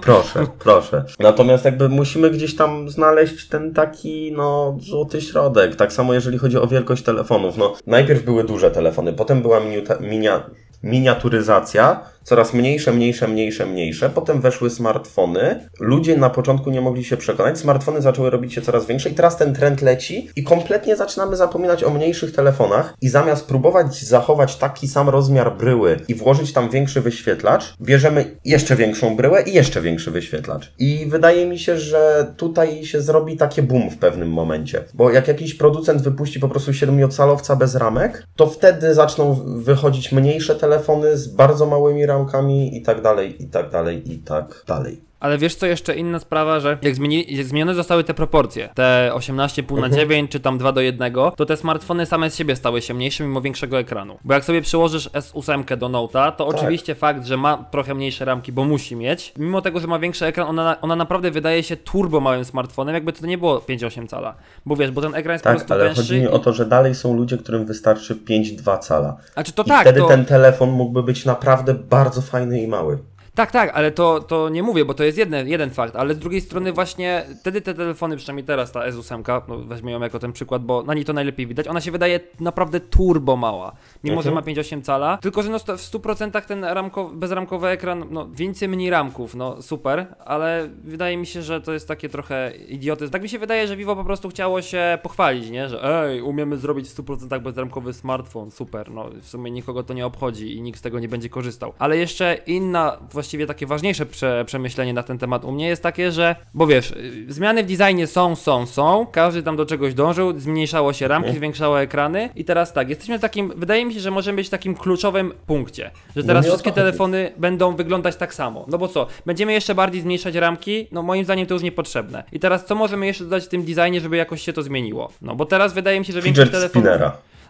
proszę, proszę. Natomiast jakby musimy gdzieś tam znaleźć ten taki, no, złoty środek. Tak samo jeżeli chodzi o wielkość telefonów. No, najpierw były duże telefony, potem była miniuta, minia, miniaturyzacja, coraz mniejsze, mniejsze, mniejsze, mniejsze. Potem weszły smartfony. Ludzie na początku nie mogli się przekonać. Smartfony zaczęły robić się coraz większe i teraz ten trend leci i kompletnie zaczynamy zapominać o mniejszych telefonach i zamiast próbować zachować taki sam rozmiar bryły i włożyć tam większy wyświetlacz, bierzemy jeszcze większą bryłę i jeszcze większy wyświetlacz. I wydaje mi się, że tutaj się zrobi takie boom w pewnym momencie. Bo jak jakiś producent wypuści po prostu siedmiocalowca bez ramek, to wtedy zaczną wychodzić mniejsze telefony z bardzo małymi ramkami i tak dalej, i tak dalej, i tak dalej. Ale wiesz co, jeszcze inna sprawa, że jak, zmieni, jak zmienione zostały te proporcje, te 18,5 na 9 czy tam 2 do 1, to te smartfony same z siebie stały się mniejsze mimo większego ekranu. Bo jak sobie przyłożysz S8 do Note'a, to oczywiście fakt, że ma trochę mniejsze ramki, bo musi mieć, mimo tego, że ma większy ekran, ona, ona naprawdę wydaje się turbo małym smartfonem, jakby to nie było 5,8 cala. Bo wiesz, bo ten ekran jest po Tak, prostu ale węższy. chodzi mi o to, że dalej są ludzie, którym wystarczy 5,2 cala. Znaczy to I tak, wtedy to... ten telefon mógłby być naprawdę bardzo fajny i mały. Tak, tak, ale to, to nie mówię, bo to jest jedne, jeden fakt, ale z drugiej strony właśnie wtedy te telefony, przynajmniej teraz ta S8, no weźmy ją jako ten przykład, bo na niej to najlepiej widać, ona się wydaje naprawdę turbo mała, mimo że ma Mhm. 5,8 cala, tylko że no w 100% ten ramko, bezramkowy ekran, no więcej mniej ramków, no super, ale wydaje mi się, że to jest takie trochę idiotyzm. Tak mi się wydaje, że Vivo po prostu chciało się pochwalić, nie, że ej, umiemy zrobić w 100% bezramkowy smartfon, super, no w sumie nikogo to nie obchodzi i nikt z tego nie będzie korzystał. Ale jeszcze inna, właściwie takie ważniejsze prze, przemyślenie na ten temat u mnie jest takie, że, bo wiesz, y, zmiany w designie są, są, są, każdy tam do czegoś dążył, zmniejszało się ramki, zwiększało ekrany i teraz tak, jesteśmy w takim, wydaje mi się, że możemy być w takim kluczowym punkcie, że teraz nie o to wszystkie telefony będą wyglądać tak samo. No bo co, będziemy jeszcze bardziej zmniejszać ramki? No moim zdaniem to już niepotrzebne. I teraz co możemy jeszcze dodać w tym designie, żeby jakoś się to zmieniło? No bo teraz wydaje mi się, że większość telefonów...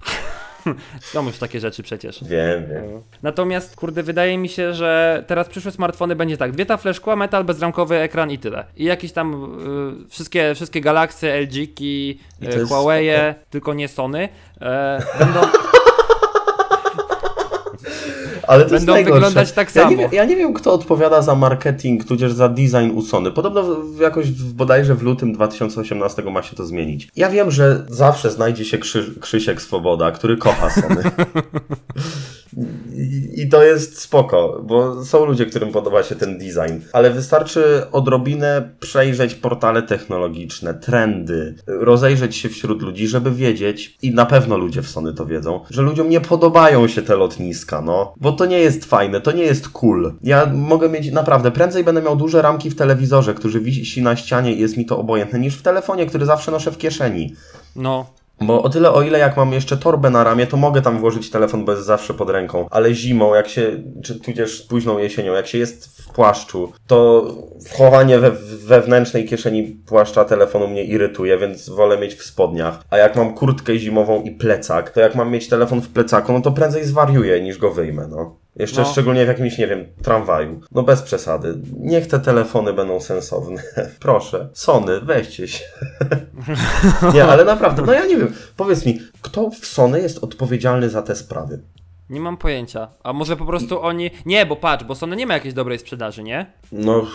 Są już takie rzeczy przecież. Wiem, wiem. Natomiast, kurde, wydaje mi się, że teraz przyszłe smartfony będzie tak, dwie tafle szkła, metal, bezramkowy ekran i tyle. I jakieś tam y, wszystkie, wszystkie Galaxy, y, jest Huawei, tylko nie Sony, e, będą... Ale to jest Będą najgorsze. wyglądać tak Ja samo. nie, wiem, ja nie wiem, kto odpowiada za marketing, tudzież za design u Sony. Podobno w, jakoś w, bodajże w lutym 2018 ma się to zmienić. Ja wiem, że zawsze znajdzie się Krzy, Krzysiek Swoboda, który kocha Sony. I, to jest spoko, bo są ludzie, którym podoba się ten design, ale wystarczy odrobinę przejrzeć portale technologiczne, trendy, rozejrzeć się wśród ludzi, żeby wiedzieć, i na pewno ludzie w Sony to wiedzą, że ludziom nie podobają się te lotniska, no, bo to nie jest fajne, to nie jest cool. Ja mogę mieć, naprawdę, prędzej będę miał duże ramki w telewizorze, który wisi na ścianie i jest mi to obojętne, niż w telefonie, który zawsze noszę w kieszeni. No, Bo o tyle, o ile jak mam jeszcze torbę na ramię, to mogę tam włożyć telefon, bo jest zawsze pod ręką. Ale zimą, jak się, czy tudzież późną jesienią, jak się jest w płaszczu, to wchowanie we, wewnętrznej kieszeni płaszcza telefonu mnie irytuje, więc wolę mieć w spodniach. A jak mam kurtkę zimową i plecak, to jak mam mieć telefon w plecaku, no to prędzej zwariuję niż go wyjmę, no. Jeszcze No. szczególnie w jakimś, nie wiem, tramwaju. No bez przesady. Niech te telefony będą sensowne. Proszę. Sony, weźcie się. nie, ale naprawdę, no ja nie wiem. Powiedz mi, kto w Sony jest odpowiedzialny za te sprawy? nie mam pojęcia. A może po prostu oni... Nie, bo patrz, bo Sony nie ma jakiejś dobrej sprzedaży, nie? No,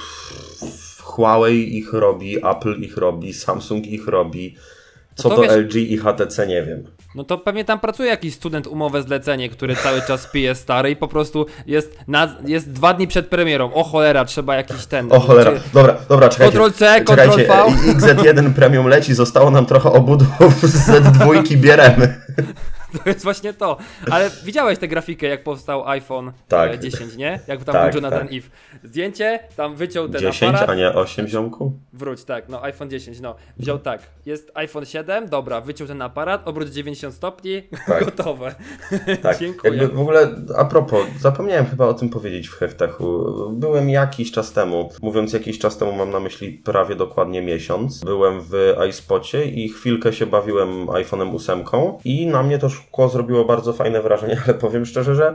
Huawei ich robi, Apple ich robi, Samsung ich robi. Co No to do wiesz- LG i HTC nie wiem. No to pewnie tam pracuje jakiś student umowę zlecenie, który cały czas pije stary i po prostu jest, na, jest dwa dni przed premierą. O cholera, trzeba jakiś ten. O cholera, Czy- dobra, dobra, czekajcie. Ctrl-C, czekajcie, Ctrl-V. XZ1 Premium leci, zostało nam trochę obudów z Z2 bieremy. To jest właśnie to. Ale widziałeś tę grafikę, jak powstał iPhone Tak. e, 10, nie? Jak tam Tak, był Jonathan tak. If. Zdjęcie, tam wyciął ten 10, aparat. a nie 8 ziomku? Wróć, tak, no iPhone 10, no. Wziął tak. Jest iPhone 7, dobra, wyciął ten aparat, obrót 90 stopni, Tak. gotowe. Tak, Dziękuję. jakby w ogóle, a propos, zapomniałem chyba o tym powiedzieć w Heftechu. Byłem jakiś czas temu, mówiąc jakiś czas temu, mam na myśli prawie dokładnie miesiąc. Byłem w iSpocie i chwilkę się bawiłem iPhone'em 8 i na mnie to szkło zrobiło bardzo fajne wrażenie, ale powiem szczerze, że e,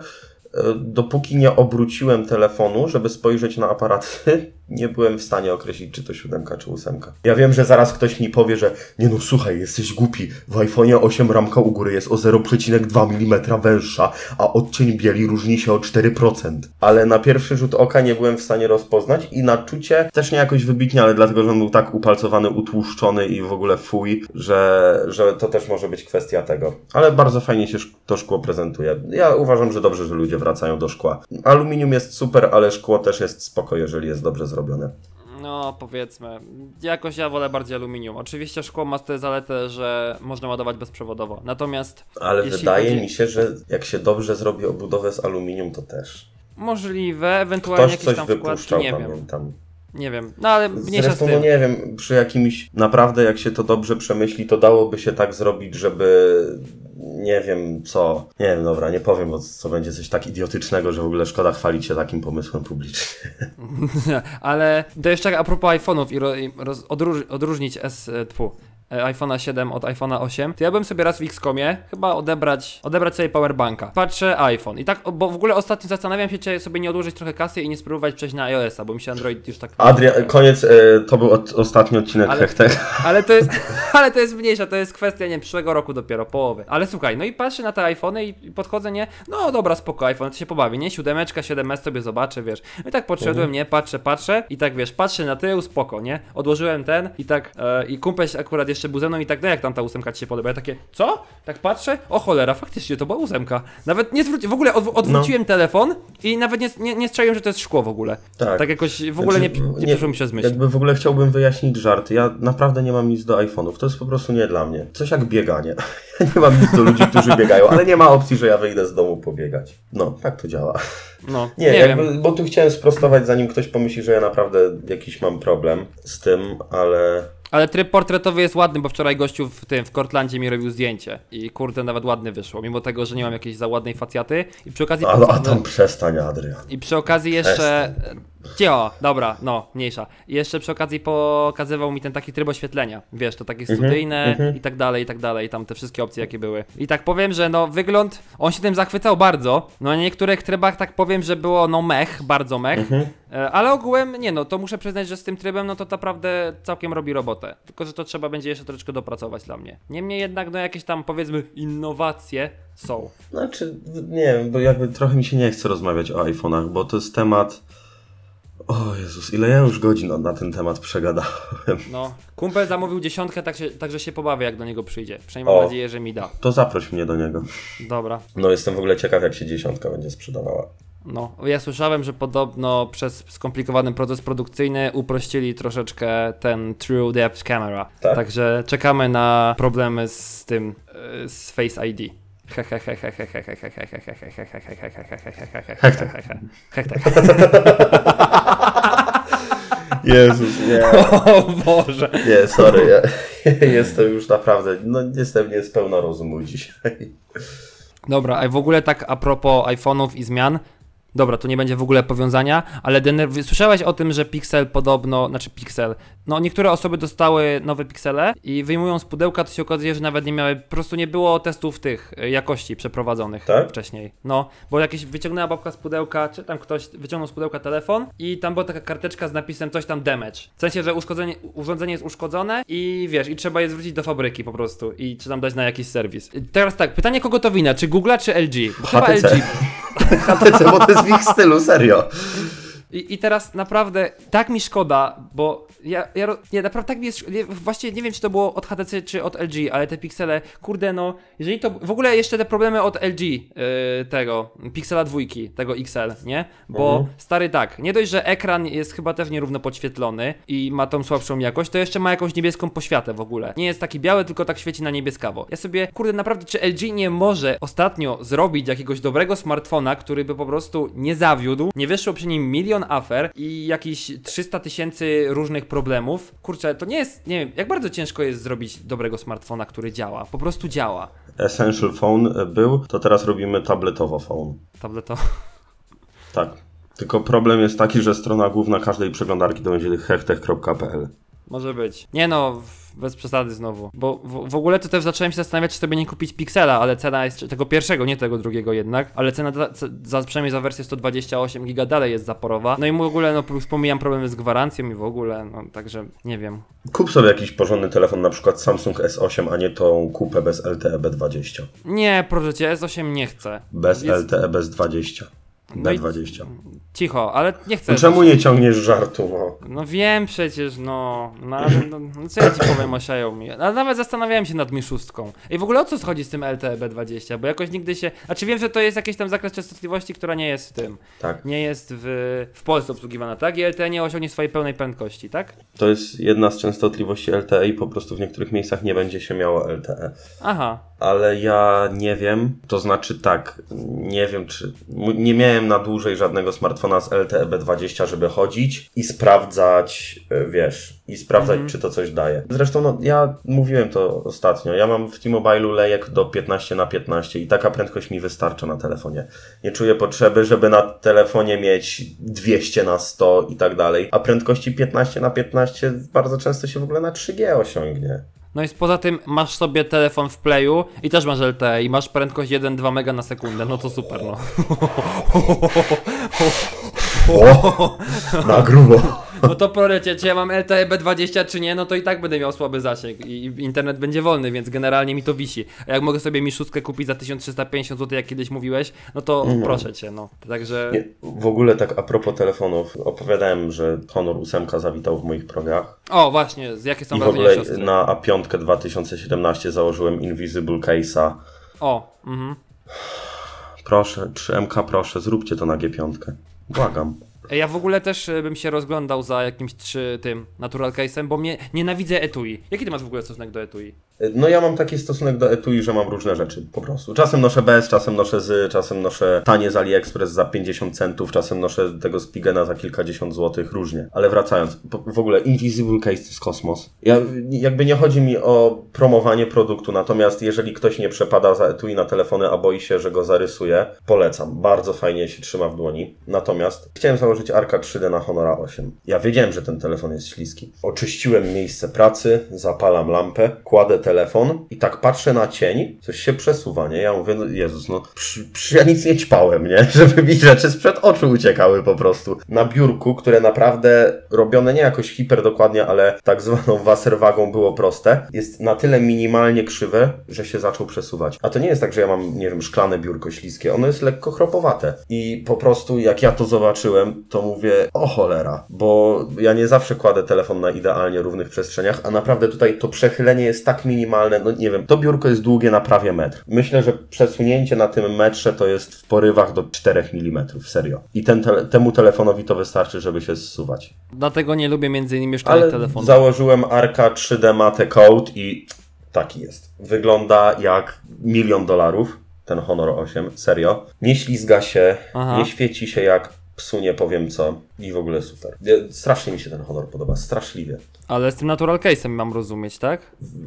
dopóki nie obróciłem telefonu, żeby spojrzeć na aparaty, nie byłem w stanie określić, czy to siódemka, czy ósemka. Ja wiem, że zaraz ktoś mi powie, że nie no słuchaj, jesteś głupi. W iPhone'ie 8 ramka u góry jest o 0,2 mm węższa, a odcień bieli różni się o 4%. Ale na pierwszy rzut oka nie byłem w stanie rozpoznać i na czucie też nie jakoś wybitnie, ale dlatego, że on był tak upalcowany, utłuszczony i w ogóle fuj, że, że to też może być kwestia tego. Ale bardzo fajnie się to szkło prezentuje. Ja uważam, że dobrze, że ludzie wracają do szkła. Aluminium jest super, ale szkło też jest spoko, jeżeli jest dobrze zrobione. No, powiedzmy. Jakoś ja wolę bardziej aluminium. Oczywiście szkło ma tę zaletę, że można ładować bezprzewodowo. Natomiast Ale wydaje chodzi- mi się, że jak się dobrze zrobi obudowę z aluminium, to też. możliwe, ewentualnie Ktoś jakieś coś tam wkładki, nie wiem. Nie wiem. No ale mniejsza z Zresztą, tym. no nie wiem, przy jakimś, naprawdę jak się to dobrze przemyśli, to dałoby się tak zrobić, żeby nie wiem co, nie wiem, dobra, nie powiem, bo co będzie coś tak idiotycznego, że w ogóle szkoda chwalić się takim pomysłem publicznie. Ale to jeszcze a propos iPhone'ów i, ro, i roz, odróż, odróżnić S, e, tfu, e, iPhone'a 7 od iPhone'a 8, to ja bym sobie raz w Xcomie chyba odebrać, odebrać sobie powerbanka. Patrzę iPhone i tak, bo w ogóle ostatnio zastanawiam się, czy sobie nie odłożyć trochę kasy i nie spróbować przejść na iOS-a, bo mi się Android już tak... Adrian, koniec, e, to był od, ostatni odcinek Ale-. Ale to jest, ale to jest mniejsza, to jest kwestia, nie wiem, przyszłego roku dopiero, połowy. Ale słuchaj, no i patrzę na te iPhony i podchodzę, nie, no dobra, spoko, iPhone, to się pobawi, nie, siódemeczka, 7S sobie zobaczę, wiesz. No i tak podszedłem, nie, patrzę, patrzę i tak, wiesz, patrzę na tył, spoko, nie, odłożyłem ten i tak, e, i kumpel akurat jeszcze był ze mną i tak, no jak tam ta ósemka ci się podoba, ja takie, co? Tak patrzę, o cholera, faktycznie, to była ósemka. Nawet nie zwróci, w ogóle odw- odwróciłem telefon i nawet nie, nie, nie strzeliłem, że to jest szkło w ogóle. Tak. Tak jakoś w ogóle nie, Znaczy, nie, przeszło mi przez myśl. Jakby w ogóle chciałbym wyjaśnić żart. Ja naprawdę nie mam nic do iPhone'ów. To jest po prostu nie dla mnie. Coś jak bieganie. Ja nie mam nic do ludzi, którzy biegają, ale nie ma opcji, że ja wyjdę z domu pobiegać. No, tak to działa. No, Nie, nie jakby, wiem. bo tu chciałem sprostować, zanim ktoś pomyśli, że ja naprawdę jakiś mam problem z tym, ale Ale tryb portretowy jest ładny, bo wczoraj gościu w tym, w Cortlandzie mi robił zdjęcie. I kurde, nawet ładnie wyszło, mimo tego, że nie mam jakiejś za ładnej facjaty. I przy okazji... a, a tam przestań, Adrian. I przy okazji jeszcze... Cio, dobra, no, mniejsza. I jeszcze przy okazji pokazywał mi ten taki tryb oświetlenia. Wiesz, to takie Mhm, studyjne i tak dalej, i tak dalej. Tam te wszystkie opcje, jakie były. I tak powiem, że no, wygląd... On się tym zachwycał bardzo. No, na niektórych trybach tak powiem, że było no mech, bardzo mech. Mhm. E, Ale ogółem, nie no, to muszę przyznać, że z tym trybem, no to naprawdę całkiem robi robotę. Tylko, że to trzeba będzie jeszcze troszeczkę dopracować dla mnie. Niemniej jednak, no jakieś tam, powiedzmy, innowacje są. Znaczy, nie wiem, bo jakby trochę mi się nie chce rozmawiać o iPhone'ach, bo to jest temat... O Jezus, ile ja już godzin na, na ten temat przegadałem. No, kumpel zamówił dziesiątkę, tak się, także się pobawię, jak do niego przyjdzie. Przynajmniej mam O. nadzieję, że mi da. To zaproś mnie do niego. Dobra. No jestem w ogóle ciekaw, jak się dziesiątka będzie sprzedawała. No, ja słyszałem, że podobno przez skomplikowany proces produkcyjny uprościli troszeczkę ten True Depth Camera. Tak? Także czekamy na problemy z tym, y, z Face ID. Jezus, nie. O Boże. Nie, sorry, ja jestem już naprawdę, no jestem niespełna rozumu dzisiaj. Dobra, a w ogóle tak a propos iPhone'ów i zmian. Dobra, tu nie będzie w ogóle powiązania, ale denerw... słyszałeś o tym, że Pixel podobno, znaczy Pixel, no niektóre osoby dostały nowe Pixele i wyjmują z pudełka, to się okazuje, że nawet nie miały, po prostu nie było testów tych y, jakości przeprowadzonych Tak? wcześniej. No, bo jakieś wyciągnęła babka z pudełka, czy tam ktoś wyciągnął z pudełka telefon i tam była taka karteczka z napisem coś tam damage. W sensie, że uszkodzenie, urządzenie jest uszkodzone i wiesz, i trzeba je zwrócić do fabryki po prostu i czy tam dać na jakiś serwis. Teraz tak, pytanie kogo to wina, czy Google'a, czy LG? Bo chyba HTC. LG. HTC, bo to jest w ich stylu, serio. I, I teraz naprawdę tak mi szkoda, bo ja, ja ro- nie, naprawdę tak mi jest, nie, właściwie nie wiem czy to było od HTC czy od LG, ale te piksele, kurde no, jeżeli to, w ogóle jeszcze te problemy od LG, yy, tego, Pixela dwójki, tego XL, nie? Bo Mhm. stary tak, nie dość, że ekran jest chyba też nierówno podświetlony i ma tą słabszą jakość, to jeszcze ma jakąś niebieską poświatę w ogóle. Nie jest taki biały, tylko tak świeci na niebieskawo. Ja sobie, kurde, naprawdę, czy LG nie może ostatnio zrobić jakiegoś dobrego smartfona, który by po prostu nie zawiódł, nie wyszło przy nim milion afer i jakieś 300 tysięcy różnych problemów. Kurczę, to nie jest, nie wiem, jak bardzo ciężko jest zrobić dobrego smartfona, który działa. Po prostu działa. Essential Phone był, to teraz robimy tabletowo phone. Tableto. Tak. Tylko problem jest taki, że strona główna każdej przeglądarki to będzie hechtech.pl. Może być. Nie no, bez przesady znowu. Bo w, w ogóle to też zacząłem się zastanawiać, czy sobie nie kupić Pixela, ale cena jest tego pierwszego, nie tego drugiego jednak. Ale cena za, za, przynajmniej za wersję 128 giga dalej jest zaporowa. No i w ogóle, no wspomijam problemy z gwarancją i w ogóle, no także nie wiem. Kup sobie jakiś porządny telefon, na przykład Samsung S8, a nie tą kupę bez LTE B20. Nie, proszę cię, S8 nie chcę. Bez Jest- LTE bez 20. No i- B20. Cicho, ale nie chcę. No czemu nie ciągniesz żartu? No? No wiem przecież, no. No, no, no co ja ci powiem o Xiaomi? Ale nawet zastanawiałem się nad Mi szóstką. I w ogóle o co chodzi z tym LTE B20? Bo jakoś nigdy się... Znaczy wiem, że to jest jakiś tam zakres częstotliwości, która nie jest w tym. Tak. Nie jest w, w Polsce obsługiwana, tak? I LTE nie osiągnie swojej pełnej prędkości, tak? To jest jedna z częstotliwości LTE i po prostu w niektórych miejscach nie będzie się miało LTE. Aha. Ale ja nie wiem, to znaczy tak, nie wiem czy. Nie miałem na dłużej żadnego smartfona z LTE B20, żeby chodzić i sprawdzać, e, wiesz, i sprawdzać, Mhm. czy to coś daje. Zresztą, no, ja mówiłem to ostatnio. Ja mam w T-Mobile'u lejek do 15 na 15 i taka prędkość mi wystarcza na telefonie. Nie czuję potrzeby, żeby na telefonie mieć 200 na 100 i tak dalej, a prędkości 15 na 15 bardzo często się w ogóle na 3G osiągnie. No i poza tym masz sobie telefon w playu i też masz LTE i masz prędkość 1-2 mega na sekundę, no to super, no. O, na grubo. No to prolecie, czy ja mam LTE B20 czy nie, no to i tak będę miał słaby zasięg i i internet będzie wolny, więc generalnie mi to wisi. A jak mogę sobie mi szóstkę kupić za 1350 zł, jak kiedyś mówiłeś, no to proszę cię, no. Także... Nie, w ogóle tak a propos telefonów, opowiadałem, że Honor 8 zawitał w moich progach O, właśnie, z jakie są i w wrażenia ogóle siostry? na A5 2017 założyłem Invisible Case'a. O, mhm. Proszę, 3MK proszę, zróbcie to na G5. Błagam. Ja w ogóle też y, bym się rozglądał za jakimś trzy tym natural case'em, bo mnie nienawidzę etui. Jaki ty masz w ogóle stosunek do etui? No ja mam taki stosunek do etui, że mam różne rzeczy, po prostu. Czasem noszę bez, czasem noszę z, czasem noszę tanie z AliExpress za 50 centów, czasem noszę tego Spigena za kilkadziesiąt złotych, różnie. Ale wracając, w ogóle Invisible Case to jest kosmos. Ja, jakby nie chodzi mi o promowanie produktu, natomiast jeżeli ktoś nie przepada za etui na telefony, a boi się, że go zarysuje, polecam. Bardzo fajnie się trzyma w dłoni. Natomiast chciałem założyć Arka 3D na Honora 8. Ja wiedziałem, że ten telefon jest śliski. Oczyściłem miejsce pracy, zapalam lampę, kładę telefon i tak patrzę na cień, coś się przesuwa, nie? Ja mówię, no Jezus, no przy, przy, ja nic nie ćpałem, nie? Żeby mi rzeczy sprzed oczu uciekały po prostu. Na biurku, które naprawdę robione nie jakoś hiper dokładnie, ale tak zwaną waserwagą było proste, jest na tyle minimalnie krzywe, że się zaczął przesuwać. A to nie jest tak, że ja mam, nie wiem, szklane biurko śliskie, ono jest lekko chropowate. I po prostu jak ja to zobaczyłem, to mówię, o cholera, bo ja nie zawsze kładę telefon na idealnie równych przestrzeniach, a naprawdę tutaj to przechylenie jest tak minimalne, no nie wiem, to biurko jest długie na prawie metr. Myślę, że przesunięcie na tym metrze to jest w porywach do 4 mm, serio. I ten tele- temu telefonowi to wystarczy, żeby się zsuwać. Dlatego nie lubię między innymi szklanych telefonów. założyłem Arka 3D Mate Code i taki jest. Wygląda jak milion dolarów, ten Honor 8, serio. Nie ślizga się, Aha. nie świeci się jak psu nie powiem co i w ogóle super. Nie, Strasznie mi się ten Honor podoba, straszliwie. Ale z tym natural case'em mam rozumieć, tak?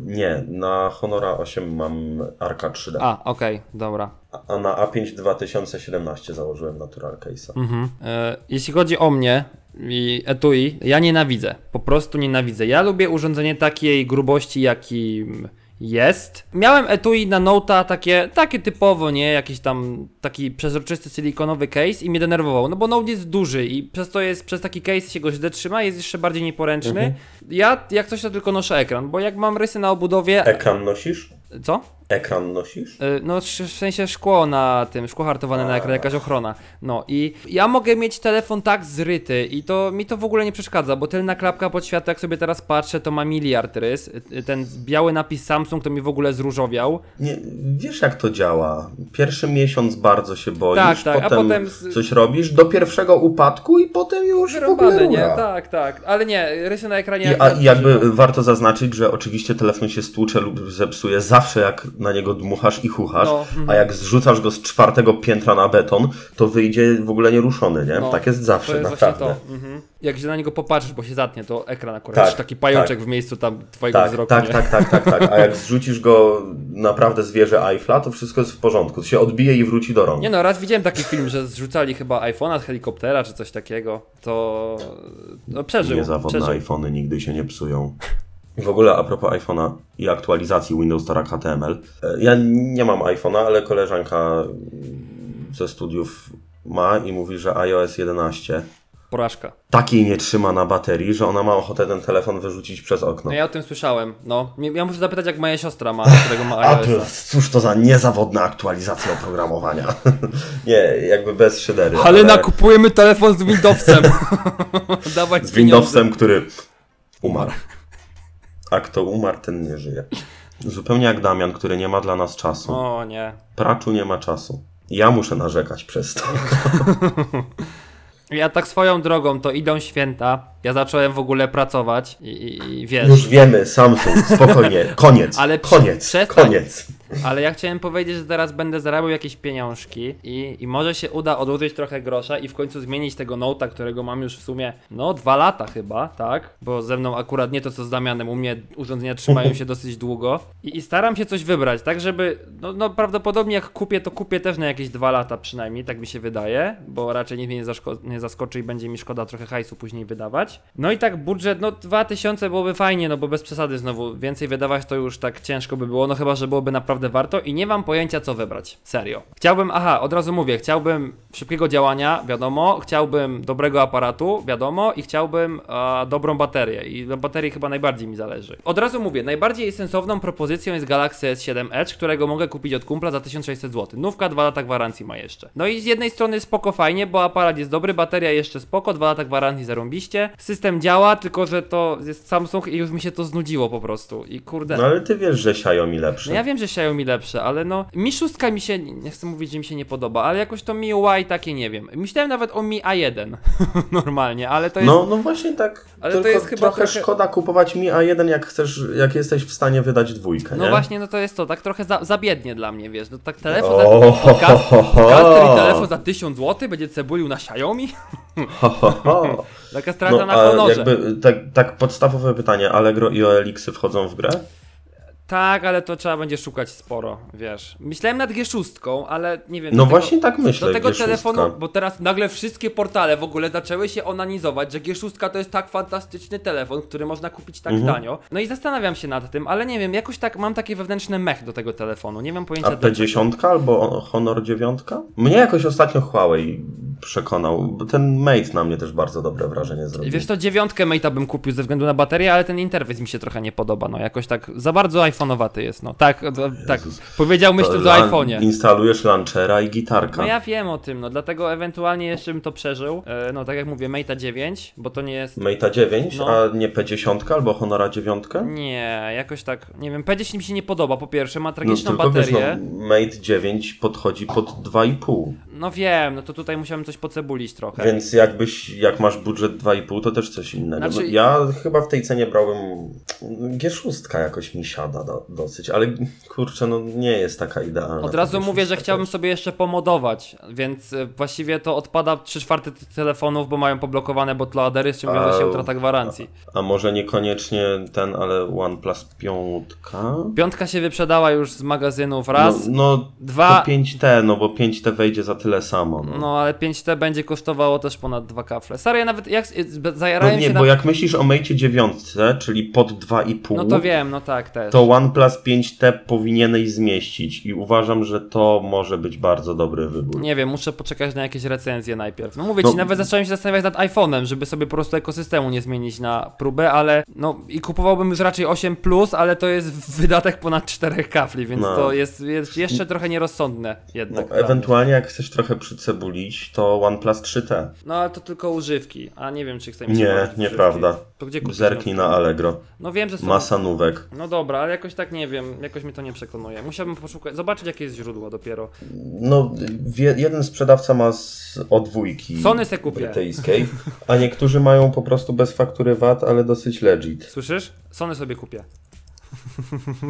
Nie, na Honora 8 mam Arka 3D, A, okej, dobra. a na A5 2017 założyłem Natural Case'a. Mhm. E, jeśli chodzi o mnie i etui, ja nienawidzę. Po prostu nienawidzę. Ja lubię urządzenie takiej grubości, jakim jest. Miałem etui na Note'a takie, takie typowo, nie? Jakiś tam taki przezroczysty silikonowy case i mnie denerwował, no bo Note jest duży i przez to jest, przez taki case się go źle trzyma, jest jeszcze bardziej nieporęczny. Ja jak coś to tylko noszę ekran, bo jak mam rysy na obudowie... Ekran nosisz? Co? Ekran nosisz? Y, No, w sensie szkło na tym, szkło hartowane na ekran, jakaś ochrona. No i ja mogę mieć telefon tak zryty i to mi to w ogóle nie przeszkadza, bo tylna klapka pod światło, jak sobie teraz patrzę, to ma miliard rys. Y, Ten biały napis Samsung to mi w ogóle zróżowiał. Nie, wiesz jak to działa. Pierwszy miesiąc bardzo się boisz, Tak, tak, a potem, potem z- coś robisz do pierwszego upadku i potem już w ogóle Wyrąbane, nie? Tak, tak. Ale nie, rysy na ekranie... I, a, jakby warto zaznaczyć, że oczywiście telefon się stłucze lub zepsuje zawsze jak na niego dmuchasz i chuchasz, No, mhm. a jak zrzucasz go z czwartego piętra na beton, to wyjdzie w ogóle nieruszony, nie? No, tak jest zawsze, to jest naprawdę. to. Mhm. Jak się na niego popatrzysz, bo się zatnie, to ekran akurat. Tak, Tak, taki pajączek tak. w miejscu tam twojego Tak, wzroku, tak, nie? tak, tak, tak, tak. A jak zrzucisz go naprawdę z wieży Eiffla, to wszystko jest w porządku. się odbije i wróci do rąk. Nie no, raz widziałem taki film, że zrzucali chyba iPhone'a z helikoptera czy coś takiego. To no, przeżył. Niezawodne przeżył. iPhony nigdy się nie psują. W ogóle a propos iPhone'a i aktualizacji Windows Store HTML. e, Ja nie mam iPhone'a, ale koleżanka ze studiów ma i mówi, że iOS 11 Porażka. takiej nie trzyma na baterii, że ona ma ochotę ten telefon wyrzucić przez okno. No ja o tym słyszałem. No, ja muszę zapytać, jak moja siostra ma, którego ma iOS. cóż to za niezawodna aktualizacja oprogramowania. nie, jakby bez szydery. Ale nakupujemy telefon z Windowsem. Dawać Z Windowsem, który umarł. A kto umarł, ten nie żyje. Zupełnie jak Damian, który nie ma dla nas czasu. O nie. Praczu nie ma czasu. Ja muszę narzekać przez to. Ja tak swoją drogą, to idą święta. Ja zacząłem w ogóle pracować i, i, i wiesz. Już wiemy, Samsung, spokojnie, koniec, Ale koniec, przestań. koniec. Ale ja chciałem powiedzieć, że teraz będę zarabiał jakieś pieniążki i, i może się uda odłożyć trochę grosza i w końcu zmienić tego Note'a, którego mam już w sumie, no, dwa lata chyba, tak? Bo ze mną akurat nie to co z Damianem, u mnie urządzenia trzymają się dosyć długo. I, i staram się coś wybrać, tak żeby, no, no prawdopodobnie jak kupię, to kupię też na jakieś dwa lata przynajmniej, tak mi się wydaje, bo raczej nic mnie nie, nie zaskoczy i będzie mi szkoda trochę hajsu później wydawać. No i tak budżet, no 2000 byłoby fajnie, no bo bez przesady znowu więcej wydawać to już tak ciężko by było, no chyba, że byłoby naprawdę warto i nie mam pojęcia co wybrać, serio. Chciałbym, aha, od razu mówię, chciałbym szybkiego działania, wiadomo, chciałbym dobrego aparatu, wiadomo i chciałbym dobrą baterię i na baterii chyba najbardziej mi zależy. Od razu mówię, najbardziej sensowną propozycją jest Galaxy S7 Edge, którego mogę kupić od kumpla za 1600 zł. Nówka, 2 lata gwarancji ma jeszcze. No i z jednej strony spoko fajnie, bo aparat jest dobry, bateria jeszcze spoko, 2 lata gwarancji zarąbiście. System działa, tylko że to jest Samsung i już mi się to znudziło po prostu. I kurde. No ale ty wiesz, że Xiaomi lepszy. No ja wiem, że Xiaomi lepsze, ale no Mi 6 mi się, nie chcę mówić, że mi się nie podoba, ale jakoś to Mi UI takie nie wiem. Myślałem nawet o Mi A1 normalnie, ale to jest... No, no właśnie tak. Ale to tylko jest chyba trochę trochę- szkoda kupować Mi A1, jak chcesz, jak jesteś w stanie wydać dwójkę, No nie? właśnie, no to jest to, tak trochę za, za biednie dla mnie, wiesz, no tak telefon za... Podcast, telefon za 1000 zł będzie cebulił na Xiaomi? Ho, ho, ho. Taka strata No, na honorze. jakby, tak, tak podstawowe pytanie, Allegro i OLX-y wchodzą w grę? Tak, ale to trzeba będzie szukać sporo, wiesz. Myślałem nad G6, ale nie wiem. No tego- właśnie tak myślę, Do tego G6. telefonu, bo teraz nagle wszystkie portale w ogóle zaczęły się onanizować, że G6 to jest tak fantastyczny telefon, który można kupić tak Mhm. tanio. No i zastanawiam się nad tym, ale nie wiem, jakoś tak mam takie wewnętrzne mech do tego telefonu. Nie mam pojęcia A dlaczego. P10 albo Honor 9? Mnie jakoś ostatnio Huawei przekonał, ten Mate na mnie też bardzo dobre wrażenie zrobił. Wiesz, to dziewiątkę Mate'a bym kupił ze względu na baterię, ale ten interfejs mi się trochę nie podoba, no jakoś tak za bardzo iPhone'owaty jest, no. Tak, tak. Powiedział myśl To o iPhone'ie. Instalujesz launchera i gitarka. No ja wiem o tym, no dlatego ewentualnie jeszcze bym to przeżył. E, no tak jak mówię, Mate'a 9, bo to nie jest. Mate'a 9, No. a nie P10 albo Honora 9? Nie, jakoś tak, nie wiem, P10 mi się nie podoba, po pierwsze, ma No tragiczną tylko wiesz, baterię. no, Mate 9 podchodzi pod 2,5. No wiem, no to tutaj musiałem coś pocebulić trochę. Więc jakbyś, jak masz budżet 2,5, to też coś innego. Znaczy- ja chyba w tej cenie brałem G6 jakoś mi siada do, dosyć, ale kurczę, no nie jest taka idealna. Od razu G6 mówię, że chciałbym sobie jeszcze pomodować, więc e, właściwie to odpada 3 czwarte telefonów, bo mają poblokowane bootloadery, z czym wiąże się A- utrata gwarancji. A może niekoniecznie ten, ale OnePlus 5? Piątka się wyprzedała już z magazynów raz, No, no dwa, to 5T, no bo 5T wejdzie za tyle samo. No. no ale 5T będzie kosztowało też ponad dwa kafle. Stary, ja nawet jak e, No zajarałem nie, się bo na... jak myślisz o Mate 9, czyli pod 2,5, No to wiem, no tak też. to OnePlus 5T powinieneś zmieścić i uważam, że to może być bardzo dobry wybór. Nie wiem, muszę poczekać na jakieś recenzje najpierw. No mówię No- ci, nawet zacząłem się zastanawiać nad iPhone'em, żeby sobie po prostu ekosystemu nie zmienić na próbę, ale no i kupowałbym już raczej 8 plus, ale to jest wydatek ponad 4 kafli, więc No. to jest, jest jeszcze trochę nierozsądne No, jednak. mnie. ewentualnie jak chcesz trochę przycebulić, to OnePlus 3T. No ale to tylko używki, a nie wiem czy się Nie, nieprawda. To gdzie Zerknij na? Allegro. No wiem, że są... Masa nówek. No dobra, ale jakoś tak nie wiem, jakoś mnie to nie przekonuje. Musiałbym poszukać, zobaczyć jakie jest źródło dopiero. No, jeden sprzedawca ma z O2 Sony se kupię. brytyjskiej, a niektórzy mają po prostu bez faktury VAT, ale dosyć legit. Słyszysz? Sony sobie kupię.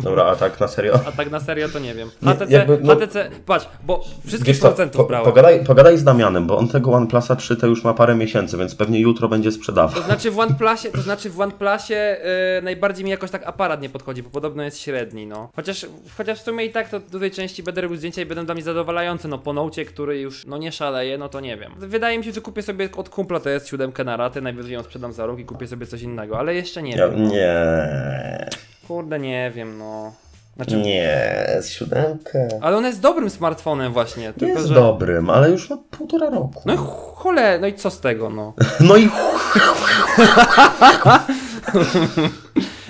Dobra, a tak na serio? A tak na serio to nie wiem. Nie, HTC, jakby, no- HTC, patrz, bo wszystkich co, procentów po, brałem. pogadaj, pogadaj z Damianem, bo on tego OnePlusa 3 to już ma parę miesięcy, więc pewnie jutro będzie sprzedawał. To znaczy w OnePlusie, to znaczy w OnePlusie yy, najbardziej mi jakoś tak aparat nie podchodzi, bo podobno jest średni, no. Chociaż, chociaż w sumie i tak to do tej części będę robił zdjęcia i będą dla mnie zadowalające, no po Nocie, który już no nie szaleje, no to nie wiem. Wydaje mi się, że kupię sobie od kumpla to jest siódemkę na raty, najwyżej ją sprzedam za rok i kupię sobie coś innego, ale jeszcze nie Ja, wiem. No. nie, Kurde, nie wiem, no. Znaczy, nie, z siódemkę. ale on jest dobrym smartfonem właśnie, tylko Jest że... dobrym, ale już ma półtora roku. No i chole, no i co z tego, no. No i